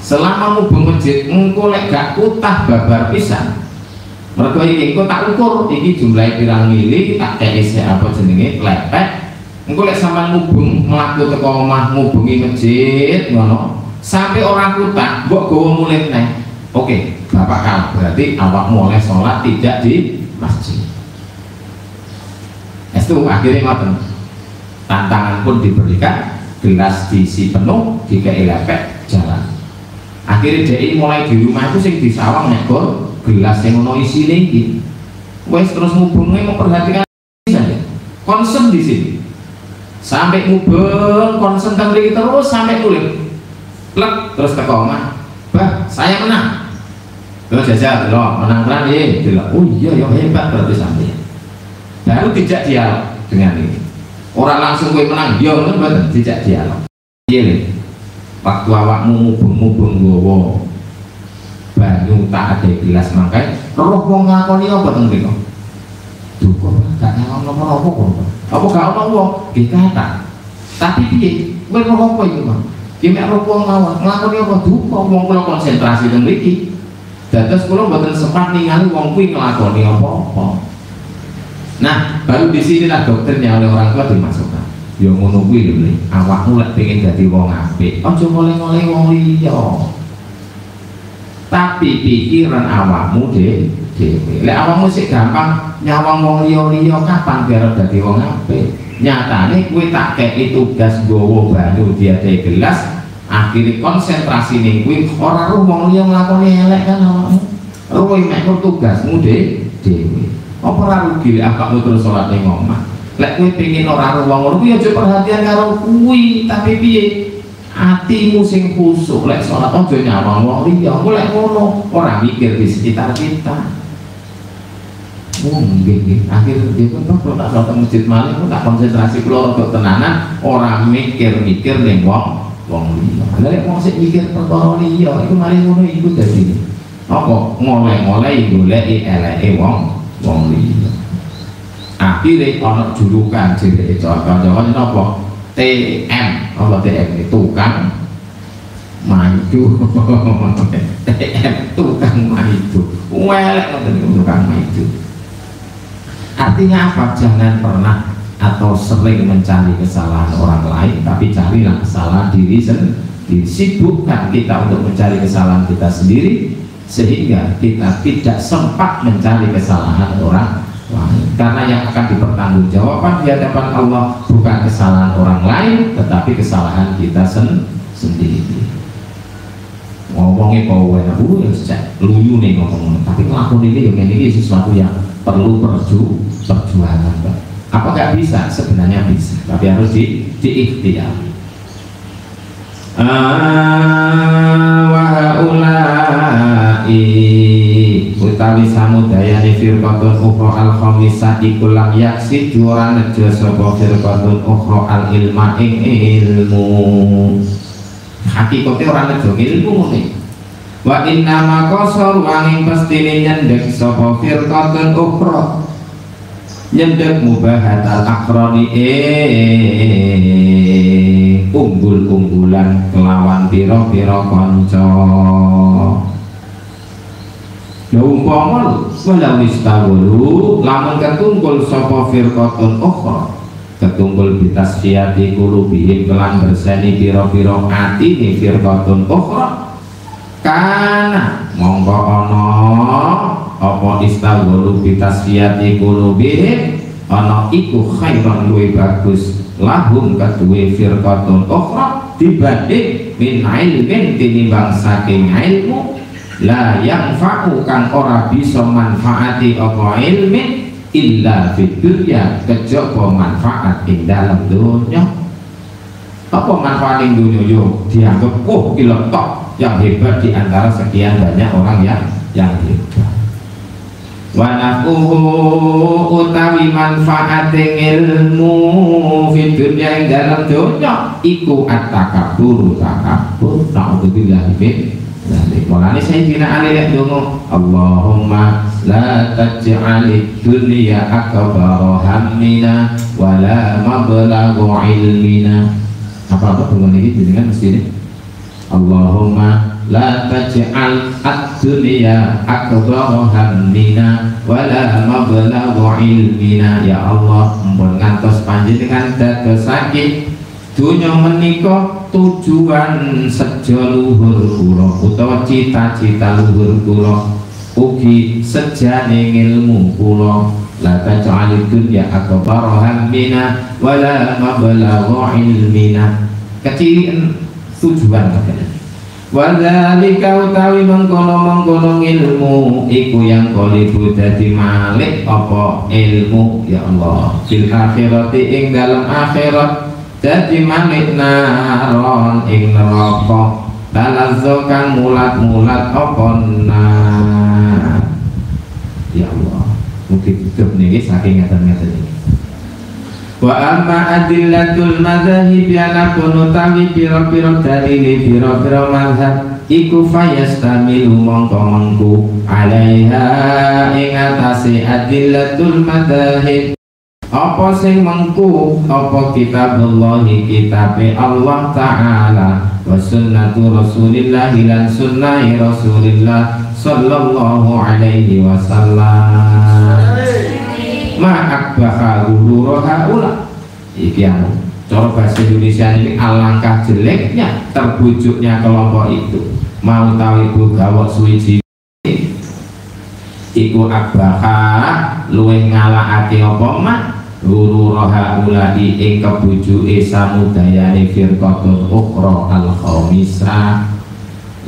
Selama mubeng masjid engko lek gak kutah babar pisan mergo iki engko tak ukur iki jumlah pirang mili tak kei apa jenenge lepek engko lek sampean mubeng mlaku teko omah ngubengi masjid ngono sampai orang kutah mbok gowo mulih neh oke bapak kalah berarti awak mulai sholat tidak di masjid itu akhirnya ngoten. Tantangan pun diberikan gelas diisi penuh jika lepek jalan. Akhirnya dia mulai di rumah itu sing disawang nekor gelas yang mau isi lagi wes terus ngubungnya memperhatikan saja. Konsen di sini. Sampai ngubung konsen terus sampai kulit plek terus ke koma bah saya menang. Terus jajal, loh, menang terang ya, bilang, oh iya, ya hebat berarti sampai. Baru tidak dialog dengan ini. Orang langsung gue menang, dia kan betul, tidak dialog. Iya waktu awakmu mubung-mubung gowo, banyu tak ada gelas mangkai, roh wong ngakoni apa teng mriko? Duh kok gak nyawang nomor apa kok? Apa gak ono wong? Dikata. Tapi piye? Kowe roh apa iki, Bang? Ki roh wong ngawang, nglakoni apa duka wong kula konsentrasi teng mriki. Dados kula mboten sempat ningali wong kuwi nglakoni apa-apa. Nah, baru di sinilah doktrinnya oleh orang tua dimasukkan. Yo ngono kuwi lho, awakmu lek pengen dadi wong apik, aja ngoleh-ngoleh wong liya. Tapi pikiran awakmu dhewe. Lek awakmu sik gampang nyawang wong liya-liya kapan biar dadi wong apik? Nyatane kuwi tak kei tugas gowo banyu dia gelas akhirnya konsentrasi nih kuwi ora roh wong liya nglakoni elek kan awakmu roh mek tugasmu dhewe apa rugi lek awakmu terus salat ning omah lek kowe pengin ora wong ngono kuwi aja perhatian karo kuwi. Tapi piye? Hatimu sing khusuk lek salat aja nyawang wong liya. Engko lek ngono ora mikir di sekitar kita. Oh, nggih nggih. Akhir tuh kalau tak salat masjid malam, tak konsentrasi keluar untuk tenanan, orang mikir-mikir ning wong wong liya. Lah nek wong sik mikir perkara liya iku mari ngono iku dadi. Apa? Ngoleh-ngoleh goleki eleke wong wong liya. Akhire ana julukan jenenge kanca-kanca napa? TM apa? TM tukang maju TM tukang maju welek ngoten tukang maju artinya apa? Jangan pernah atau sering mencari kesalahan orang lain tapi carilah kesalahan diri sendiri sibukkan kita untuk mencari kesalahan kita sendiri sehingga kita tidak sempat mencari kesalahan orang lain. Karena yang akan dipertanggungjawabkan di hadapan Allah bukan kesalahan orang lain tetapi kesalahan kita sen sendiri. Ngomongnya kau enak uh ya sejak luyu nih ngomong tapi ngelakuin ini yang ini sesuatu yang perlu perju perjuangan apa nggak bisa? Sebenarnya bisa tapi harus di diikhtiar utawi samudayane firqatun ukhra al khamisah iku lam yaksi juara nejo sapa firqatun ukhra al ilma ing ilmu. Hakikate ora nejo ilmu ngene. Wa inna ma qasar wanging pestine nyendek sapa firqatun ukhra nyendek mubahatal akroni eh unggul-unggulan kelawan piro-piro konco Ya umpama walau istawulu lamun ketungkul sapa firqatun ukhra ketungkul bitasfiyati kulubihim kelan berseni pira-pira atine firqatun ukhra. Kana monggo ana apa istawulu bitasfiyati kulubihim ana iku khairan luwe bagus. Lahum kedue firqatun ukhra dibanding min ilmin tinimbang saking ilmu. La yang faku kang ora bisa manfaati apa ilmi illa fid dunya. Kejaba manfaat ing dalam dunia apa manfaat ing dunia yo dianggap oh kilo tok. Yang hebat di antara sekian banyak orang yang yang hebat wanakuhu utawi manfaat ilmu fid dunya ing dalam dunia iku at-takabbur takabbur na'udzubillahi min Mulane Sayyidina Ali lek donga Allahumma la taj'alid dunya akbar hammina wala mablaghu ilmina. Apa apa dengan ini jenengan mesti Allahumma la taj'al ad-dunya akbar hammina wala mablaghu ilmina. Ya Allah mumpun ngantos panjenengan dados sakit dunya menika tujuan sejo luhur kula utawa cita-cita luhur kula ugi sejane ilmu kula. La taj'al dunya akbar hammina wala mablagha ilmina. Kecilin tujuan katanya Wadhalika utawi mengkono-mengkono ilmu Iku yang kolibu dadi malik apa ilmu? Ya Allah. Fil akhirati ing dalam akhirat dadi manit naron ing neraka. Talazzo kang mulat-mulat apa nar? Ya Allah. Mungkin hidup nih saking ngeten-ngeten ini Wa amma adillatul madhahib yanakun utawi piro-piro dalili piro-piro madhab Iku fayastamilu mongko mengku alaiha ing atase adillatul madhahib. Apa sing mengku? Apa kitabullah kitab Allah taala wa sunnatu rasulillah lan sunnah rasulillah sallallahu alaihi wasallam ma akbaha guru haula. Iki yang cara bahasa Indonesia ini alangkah jeleknya terbujuknya kelompok itu. Mau tahu ibu gawok suwiji? Iku akbaha luwe ngalahake apa mak guru roha ulai ing kebujuke samudayane firqatun ukhra al khamisah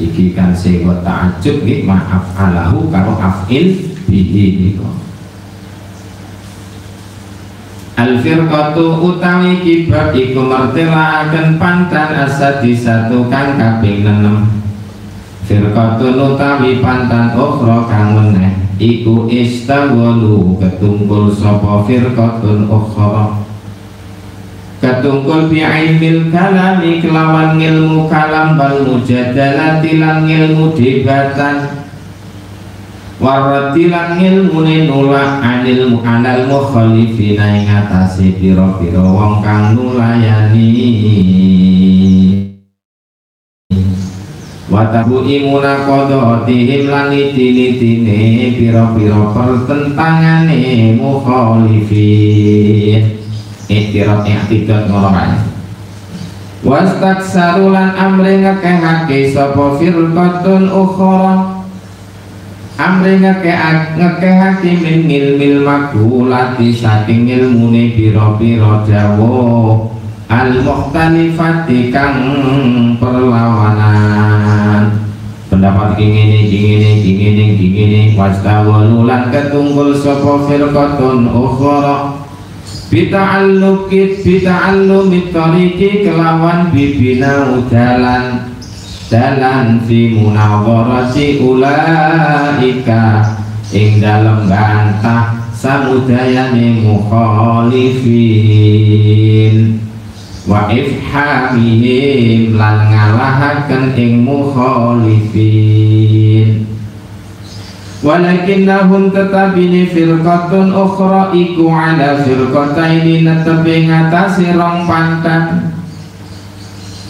iki kan sing ta'ajjub nggih maaf alahu karo afil bihi nika Al firqatu utawi kibab iku mertelaaken pantan asadi satu kang kaping 6 Firqatun utawi pantan ukhra kang meneh iku istawalu ketungkul sapa firqatun ukhra. Ketungkul bi ilmil kalami kelawan ilmu kalam bal mujadalati lan ilmu debatan warati lan ilmu nulak anil mu'anal mukhalifina ing atase pira-pira wong kang nulayani. Watabu imuna kodotihim laniti nitine piro-piro pertentangane mukhalifin. Iktirab iktidot ngolongan wastak sarulan amri ngekehake sopo firqatun ukhra amri ngekehake min ngilmil makulati saking ilmune pira-pira dawa al mukhtalifati kang perlawanan. Pendapat kingini kingini kingini kingini wastawalu lan ketunggul sapa firqatun ukhra. Bita'allukit bita'allumit tariqi kelawan bibina udalan dalan fi munawwarati ulaika. Ing dalem bantah samudayane mukhalifin. Wa ifhamihim lan ngalahaken ing mukhalifin. Walakinnahum tetabini firqatun ukhra iku ala firqataini netepi ngatasi rong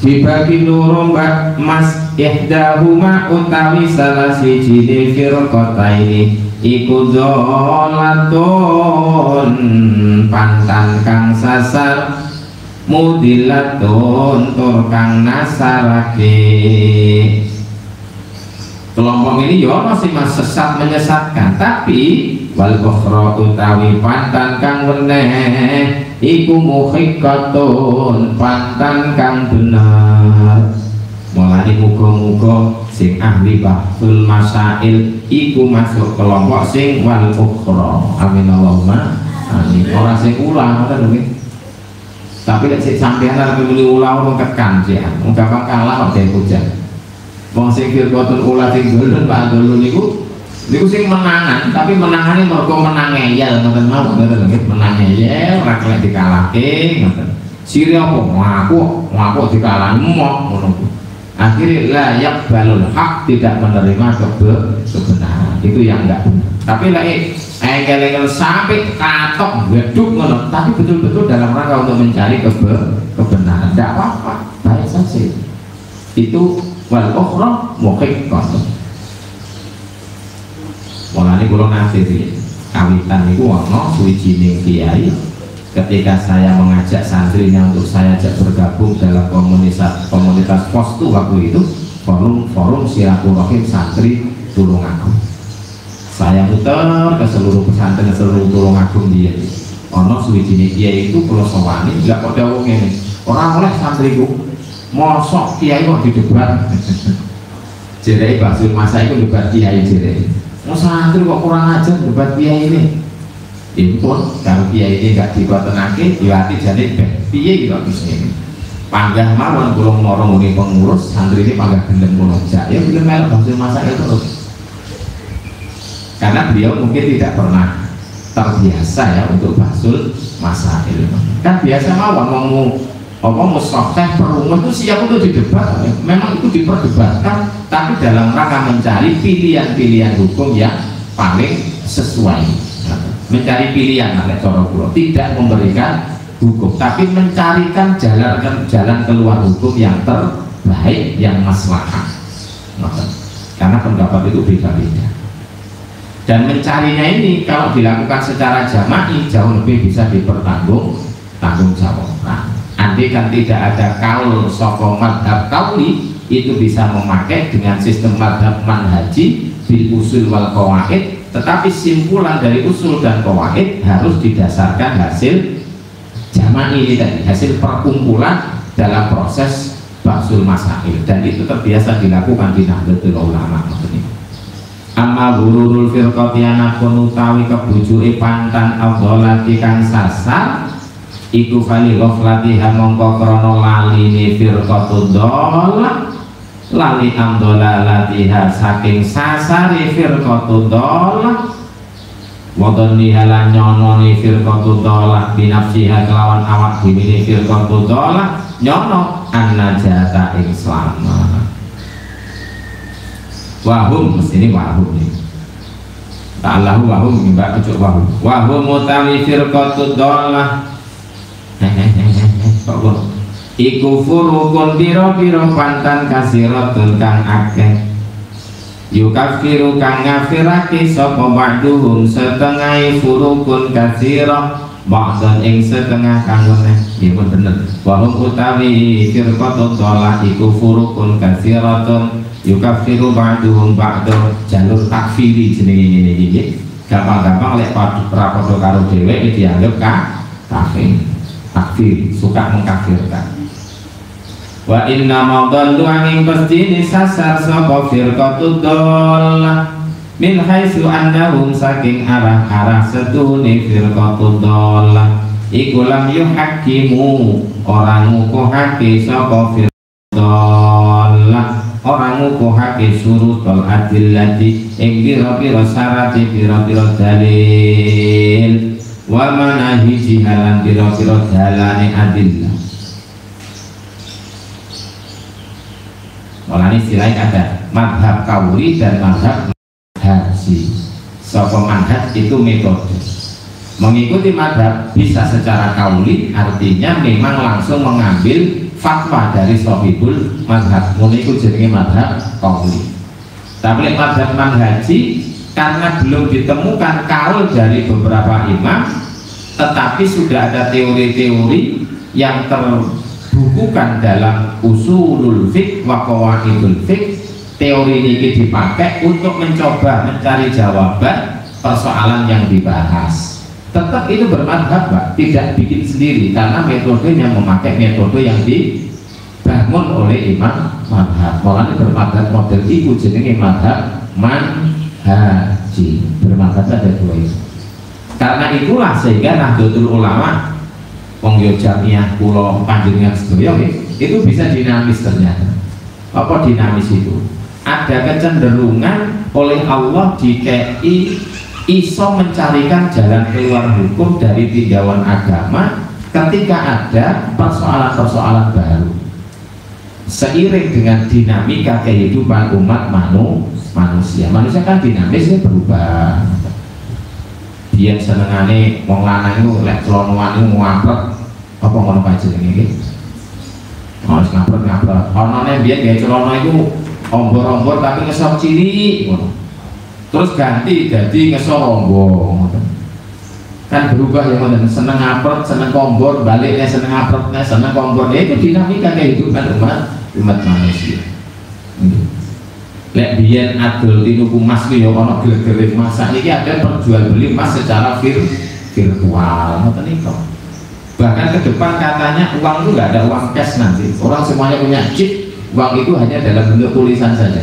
pantan dibagi loro mas ihdahuma utawi salah siji di firqataini iku dolatun pantan kang sasar mudilatun tur kang nasarake. Kelompok ini ya masih mas sesat menyesatkan. Tapi wal ukhra utawi pantan kang weneh iku muhiqqatun pantan kang benar. Mulai muga-muga sing ahli bahsul masail iku masuk kelompok sing wal ukhra amin Allahumma amin. Orang sing ulang ngoten lho tapi lek sik sampean arep muni ulah wong kekan sih wong kalah kok dhewe hujan. Wong sing firqatul ula sing golon Pak Dulu niku niku sing menangan tapi menangane mergo menang ngeyel ngoten mawon ngoten lho menang ngeyel ora kelek dikalahke ngoten. Sire apa? Ngaku ngaku mok ngono. Akhirnya layak balul hak tidak menerima kebenaran itu yang enggak benar tapi lek engkel-engkel sampai katok geduk ngono. Tapi betul-betul dalam rangka untuk mencari kebe kebenaran. Tidak apa-apa baik saja. Itu wal ukhra muhiqqah mulane kula nafiri kawitan niku ana suwijining kiai. Ketika saya mengajak santrinya untuk saya ajak bergabung dalam komunitas komunitas postu waktu itu forum forum silaturahim santri Tulungagung. Saya muter ke seluruh pesantren ke seluruh tulung agung dia. Ono suwijine dia itu kalau sowani nggak kok dawuh ini. Orang oleh santriku mosok kiai kok didebat jadi basul masa itu debat kiai jadi mau santri kok kurang ajar? Debat kiai ini? Impun kalau kiai ini gak dibuatenake diwati jadi piye gitu bisa ini? Panggah mawon kulung norong ini pengurus santri ini panggah gendeng kulung ya belum melok basul masa itu terus. Karena beliau mungkin tidak pernah terbiasa ya untuk basul masail. Kan biasa mawon mau apa sokeh perumah itu siap untuk didebat. Memang itu diperdebatkan tapi dalam rangka mencari pilihan-pilihan hukum yang paling sesuai. Mencari pilihan oleh tidak memberikan hukum tapi mencarikan jalan jalan keluar hukum yang terbaik yang maslahat. Karena pendapat itu beda-beda. Dan mencarinya ini kalau dilakukan secara jama'i jauh lebih bisa dipertanggung tanggung jawabkan. Andai kan tidak ada kaul soko madhab kauli itu bisa memakai dengan sistem madhab manhaji bil usul wal kawaid tetapi simpulan dari usul dan kawaid harus didasarkan hasil jama'i ini tadi hasil perkumpulan dalam proses baksul masail. Dan itu terbiasa dilakukan di Nahdlatul Ulama maksudnya. Amma gururul firqati anakun utawi kebujuke pantan abdolati kang sasar iku fali ghaflatiha mongko krana laline firqatu dhalal lali amdolalatiha saking sasari firqatu dhalal Wadon nihala nyononi firqatu dhalal binafsiha kelawan awak dhewe firqatu dhalal nyono an najata ing wahum ini wahum nih ta'allahu wahum mbak ucuk wahum. Wahum utawi firqatud dhalah kok iku furukun biro-biro pantan kasiratun kang akeh. Yukafiru kang ngafirake sapa ba'duhum setengah furukun kasirah Ba'dan ing setengah kang weneh Ya pun bener. Wahum utawi firqatud dhalah iku furukun kasiratun yukafiru ba'duhum ba'du jalur takfiri jenenge ngene iki gampang-gampang lek padha karo dhewek dianggap ka kafir. Takfir suka mengkafirkan wa inna madallu angin pasti disasar sapa firqatu dollah min haitsu annahum saking arah-arah setune firqatu dollah iku lam yuhakimu orang ngukuhake sapa firqatu orang ngukuhake surutul adillati ing pira-pira syarat pira-pira dalil. Wa manahi jihalan pira-pira dalane adillah Malah istilahnya ada madhab kauli dan madhab haji. Sopo madhab itu metode. Mengikuti madhab bisa secara kauli artinya memang langsung mengambil fatwa dari sohibul madhab mengikut jadi madhab kauli tapi madhab manhaji karena belum ditemukan kaul dari beberapa imam tetapi sudah ada teori-teori yang terbukukan dalam usulul fiqh wa qawaidul teori ini dipakai untuk mencoba mencari jawaban persoalan yang dibahas. Tetap itu bermadhab Pak tidak bikin sendiri karena metodenya memakai metode yang dibangun oleh imam madhab. Makanya bermadhab model itu jenenge madhab manhaji. Bermadhab ada dua itu. Karena itulah sehingga Nahdlatul Ulama Jamiah pulau panjenengan sedaya itu. Bisa dinamis ternyata. Apa dinamis itu? Ada kecenderungan oleh Allah di KI iso mencarikan jalan keluar hukum dari tinjauan agama ketika ada persoalan-persoalan baru. Seiring dengan dinamika kehidupan umat manu, manusia. Manusia kan dinamis ya berubah dia senengane wong lanang itu lek celonoan itu ngapret apa ngono kae jenenge iki? Harus ngapret ngapret ana nek biyen gawe celono itu ombor-ombor tapi ngesok ciri ngono. Terus ganti jadi ngesoronggo kan berubah ya mana seneng ngapret seneng kombor baliknya seneng ngapretnya seneng kombor. Ya itu dinamika kehidupan umat umat manusia lek biyen adol tinuku mas ki ya ana gele-gele masak iki ada perjual beli emas secara vir virtual ngoten niku bahkan ke depan katanya uang itu nggak ada uang cash nanti orang semuanya punya chip uang itu hanya dalam bentuk tulisan saja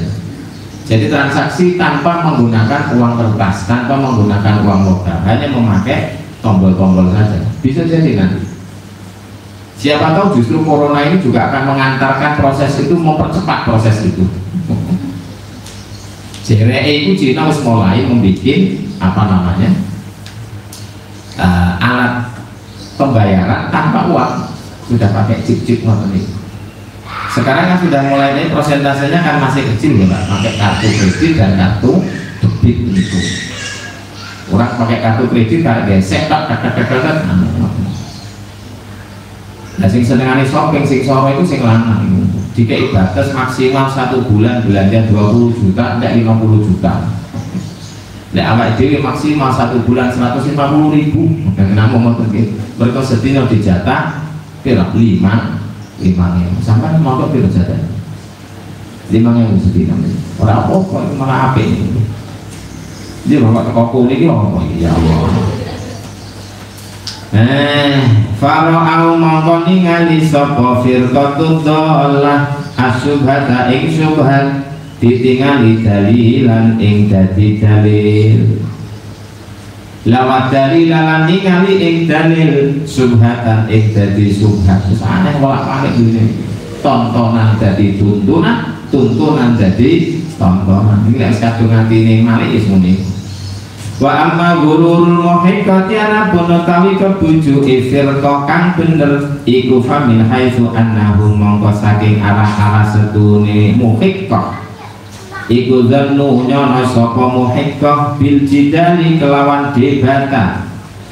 jadi transaksi tanpa menggunakan uang kertas, tanpa menggunakan uang lokal, hanya memakai tombol-tombol saja. Bisa jadi nanti. Siapa tahu justru corona ini juga akan mengantarkan proses itu, mempercepat proses itu. JRE itu Cina harus mulai membuat apa namanya uh, alat pembayaran tanpa uang. Sudah pakai chip-chip ini sekarang kan sudah mulai naik prosentasenya kan masih kecil ya Pak pakai kartu kredit dan kartu debit itu orang pakai kartu kredit tak gesek tak tak tak tak tak nah sing senengane shopping sing sore itu sing lanang jika batas maksimal satu bulan belanja 20 juta tidak 50 juta. Nek awak dhewe maksimal satu bulan 150 ribu. Dan namun mau mereka sedina dijatah kira lima lima ngewu. Sampai mau kok piro jatah? Lima ngewu sedina orang apa kok malah apa ini dia bapak teko kuning ini apa? Ya Allah Eh, fara'au mongko ningali sapa firqatu dhalah asyubhata ing syubhat ditingali dalilan ing dadi dalil. Lawat dari lalan ningali ing dalil subhatan ing dadi subhat aneh bolak balik ini. Tontonan dadi tuntunan tuntunan dadi tontonan. Ini lek kadung atine malik is muni wa amma gururul muhiqqati ana pun tawi kebuju ifirqa kang bener iku famin haitsu annahu mongko saking arah-arah setune muhiqqah iku zannu nyono sapa muhiqqah bil jidali kelawan debatan.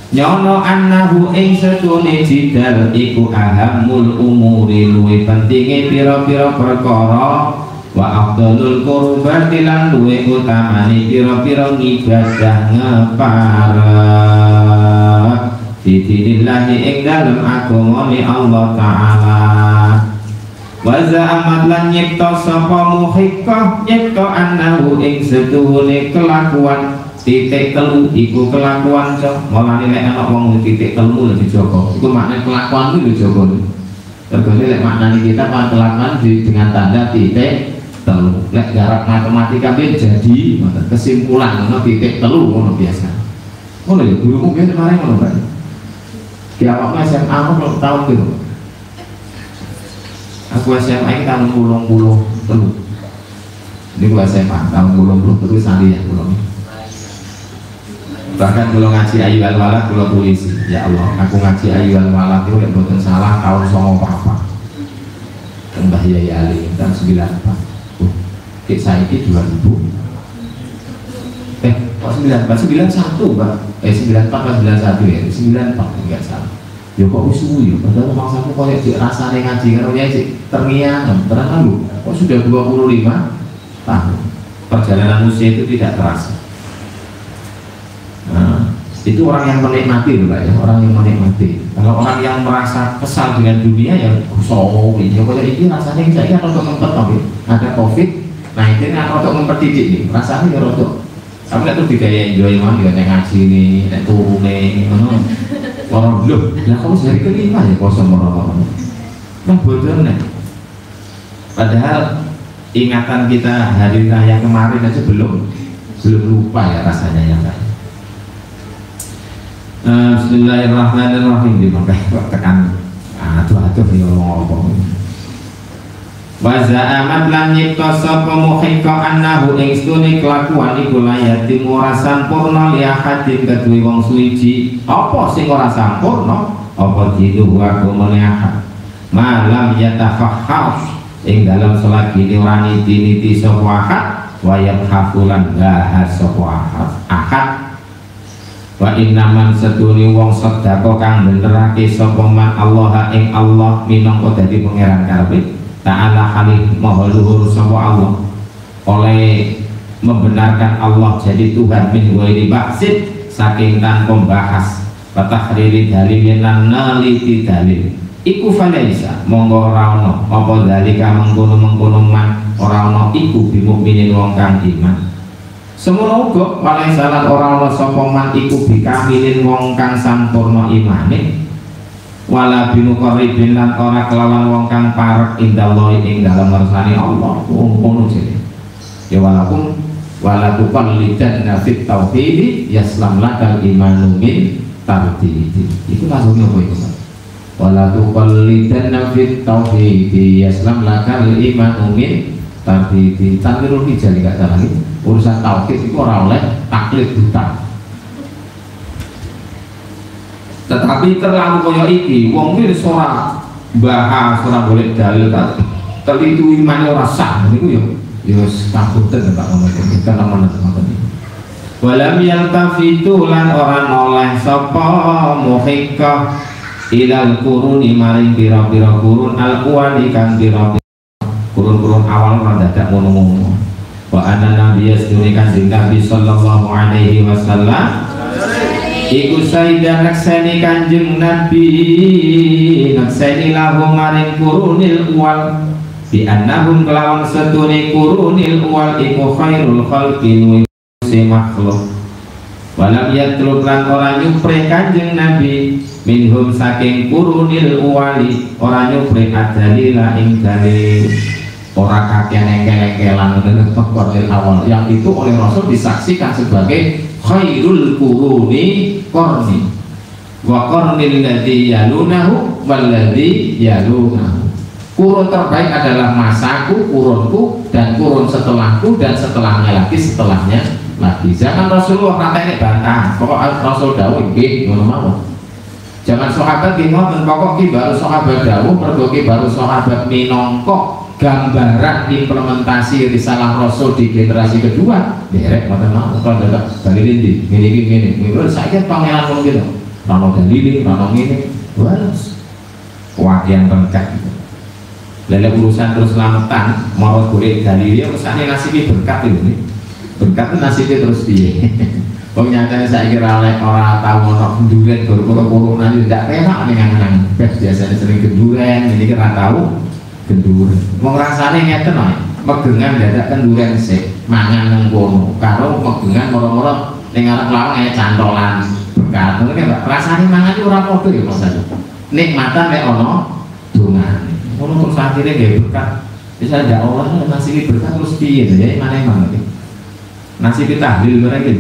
Nyono annahu ing setune jidal iku ahamul umuri luwe pentinge pira-pira perkara wa afdalul qurbati lan luwe utamane pira-pira ngibadah ngepara Fidinillahi ing dalem agamane Allah Ta'ala. Waza amat lan nyipta sapa muhiqqah nyipta annahu ing setuhune kelakuan titik telu iku kelakuan cok. Mulane lek ana wong titik telu lho dijogo iku maknane kelakuan itu dijogo tergone lek maknane kita kelakuan dengan tanda titik telu. Lek garap matematika ben jadi kesimpulan ngono titik telu ngono biasa. Ngono ya guruku biyen kemarin ngono Pak di awakmu SMA aku tahun gitu aku SMA ini tahun puluh puluh telu. Ini gua SMA tahun puluh puluh telu sandi ya puluh bahkan kalau ngaji ayu al walad kalau polisi. Ya Allah aku ngaji ayu al walad itu yang bukan salah tahun songo papa. Dan Mbah Yai Ali tahun sembilan empat kayak saya ini dua ribu. Eh kok sembilan empat? Sembilan satu mbak eh sembilan empat sembilan satu ya? Sembilan empat enggak salah. Ya kok usu ya? Padahal maksaku kok ya rasanya ngaji kan ya sih terngiang. Terang lu kok sudah 25 tahun? Perjalanan usia itu tidak terasa. Nah, itu orang yang menikmati loh Pak ya. Orang yang menikmati. Kalau orang yang merasa kesal dengan dunia ya sowo ini kalau ini rasanya saya kan untuk ngempet ada covid nah ini untuk ngempet titik nih. Rasanya ya rotok Aku nek tuh digaya enjoy mah ya nek ngaji ini, nek turune ngono. Orang loh, lah kamu sehari kelima ya kosong orang Nah bodoh nih. Padahal ingatan kita hari raya kemarin aja belum belum lupa ya rasanya yang lain. Uh, Bismillahirrahmanirrahim. Dipakai tekan. Aduh-aduh ya ngomong wa za'amat lan nyipta sapa muhika annahu ing stune kelakuan iku layati ora sampurna li ahadin kedue wong suci. Apa sing ora sampurna? Apa didu wa kumene ahad? Malam yatafahhas ing dalam selagi ini ora niti-niti sapa ahad wa yabhafulan bahas sapa ahad. Ahad. Wa innaman setuni wong sedekah kang benerake sapa man Allah ing Allah minangka dadi pangeran karepe Ta'ala halih maha luhur sama Allah. Oleh membenarkan Allah jadi Tuhan min wairi baksit saking tanpa bahas riri dalil lan naliti dalil. Iku falaisa monggo ora ana apa dalika mengkono-mengkono man ora ana iku bimukminin wong kang iman. Semono uga falaisa lan ora ana sapa iku bikamilin wong kang sampurna imane wala bimuqarribin lan ora kelawan wong kang parek indallah ing dalam ngersani Allah. Ngono jene ya walaupun wala tuqallidan fit tauhid yaslam lakal imanu min itu langsungnya apa itu wala tuqallidan fit tauhid yaslam lakal imanu min tardidi. Tanwirul hijal gak salah urusan tauhid itu ora oleh taklid buta tetapi terlalu kaya iki wong iki ora bahas ora boleh dalil tak tapi itu iman ora sah niku yo yo takuten Pak ngomong kita namanya ngoten Walam yaltafitu lan ora noleh sapa muhikka ilal kuruni maring pira-pira kurun al kuwani pira kurun-kurun awal ora dadak ngono-ngono. Wa anna nabiyya sedune Nabi sallallahu alaihi wasallam Iku sayda nakseni kanjeng Nabi. Nakseni lahu maring kurunil uwal. Bi annahum kelawan setuni kurunil uwal Iku khairul khalqin si makhluk. Walam yatlub lan orang nyupre kanjeng Nabi Minhum saking kurunil uwali Orang nyupre adalila ing dalil. Orang kakek engkel-engkelan awal Yang itu oleh Rasul disaksikan sebagai khairul kuruni korni wa kornil ladhi yalunahu walladhi yalunahu. Kurun terbaik adalah masaku, kurunku dan kurun setelahku dan setelahnya lagi setelahnya lagi. Jangan Rasulullah kata ini bantah pokok Rasul dawuh nggih ngono mawon. Jangan sahabat ki ngoten pokok ki baru sahabat dawuh mergo baru sahabat minangka gambaran implementasi risalah Rasul di generasi kedua. Derek mata mau kalau ada dalilin di gini gini gini gini saya kan pangeran ngomong gitu. Rano dalilin rano gini balas wakian lengkap gitu. Lalu urusan terus selamatan mau boleh dalilnya misalnya nasibnya berkat ini berkat itu nasibnya terus dia Pokoknya saya kira oleh orang tahu mau kenduren kalau nanti tidak enak nih ngang biasanya sering kenduren ini kira tahu kenduren mau rasane ngeten ae megengan dadak kenduren sik mangan nang karo megengan moro-moro ning arep lawang ae cantolan. Berkat. Ngono kan rasane mangan iki ora padha ya Mas nikmatan nek ana dongane. Ngono terus akhirnya gak berkat. Bisa ada Allah nasi berkat terus piye ya mana emang nasi kita tahlil mereka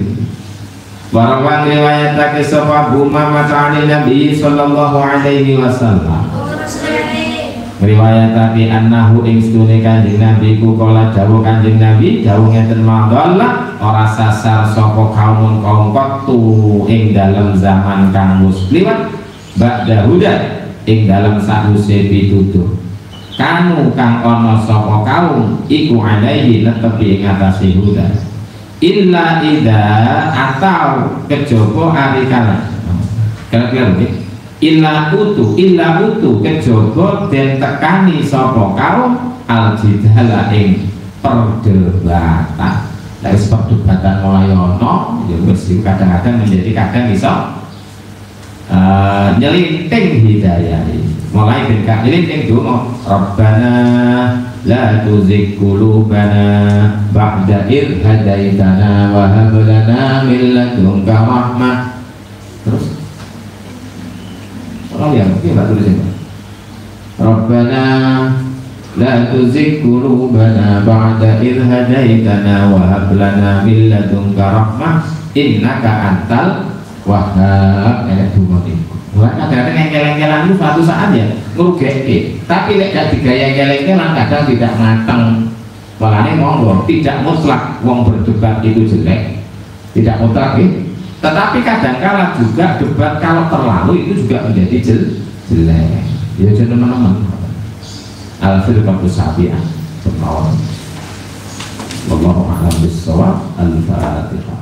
Warawan riwayat tak sapa Buma mata'ani Nabi sallallahu alaihi wasallam riwayat tapi annahu ing stune kanjeng Nabi ku kala dawuh kanjeng Nabi dawuh ngeten mangdalla ora sasar sapa kaum kaum waktu ing dalam zaman kang muslimat ba'da huda ing dalam sause pitutuh. Kamu kang ana sapa kaum iku alaihi netepi ing atase huda. Illa ida atau kejaba ari kala kira-kira illa utu illa utu kejaba den tekani sapa kaum al ing perdebatan. Lah perdebatan mulai ono ya wis kadang-kadang menjadi kadang iso uh, nyelinting hidayah. Mulai ben kak nyelinting donga Rabbana la tuzigh qulubana ba'da id hadaitana wa hab lana terus Oh ya, mungkin Mbak tulisin Rabbana La tuzigh qulubana ba'da idh hadaitana wa hab lana min ladunka rahmah innaka antal wahhab niku. Wah, kadang-kadang yang keleng-kelang itu suatu saat ya ngrugeke. Tapi lek gak digaya keleng-kelang kadang tidak matang. Makanya monggo tidak mutlak wong berdebat itu jelek. Tidak mutlak ya tetapi kadang-kala juga debat kalau terlalu itu juga menjadi jel jelek. Ya jadi teman-teman. Al-Firqatu Sabi'ah. Wallahu a'lam bishawab. Al-Fatihah.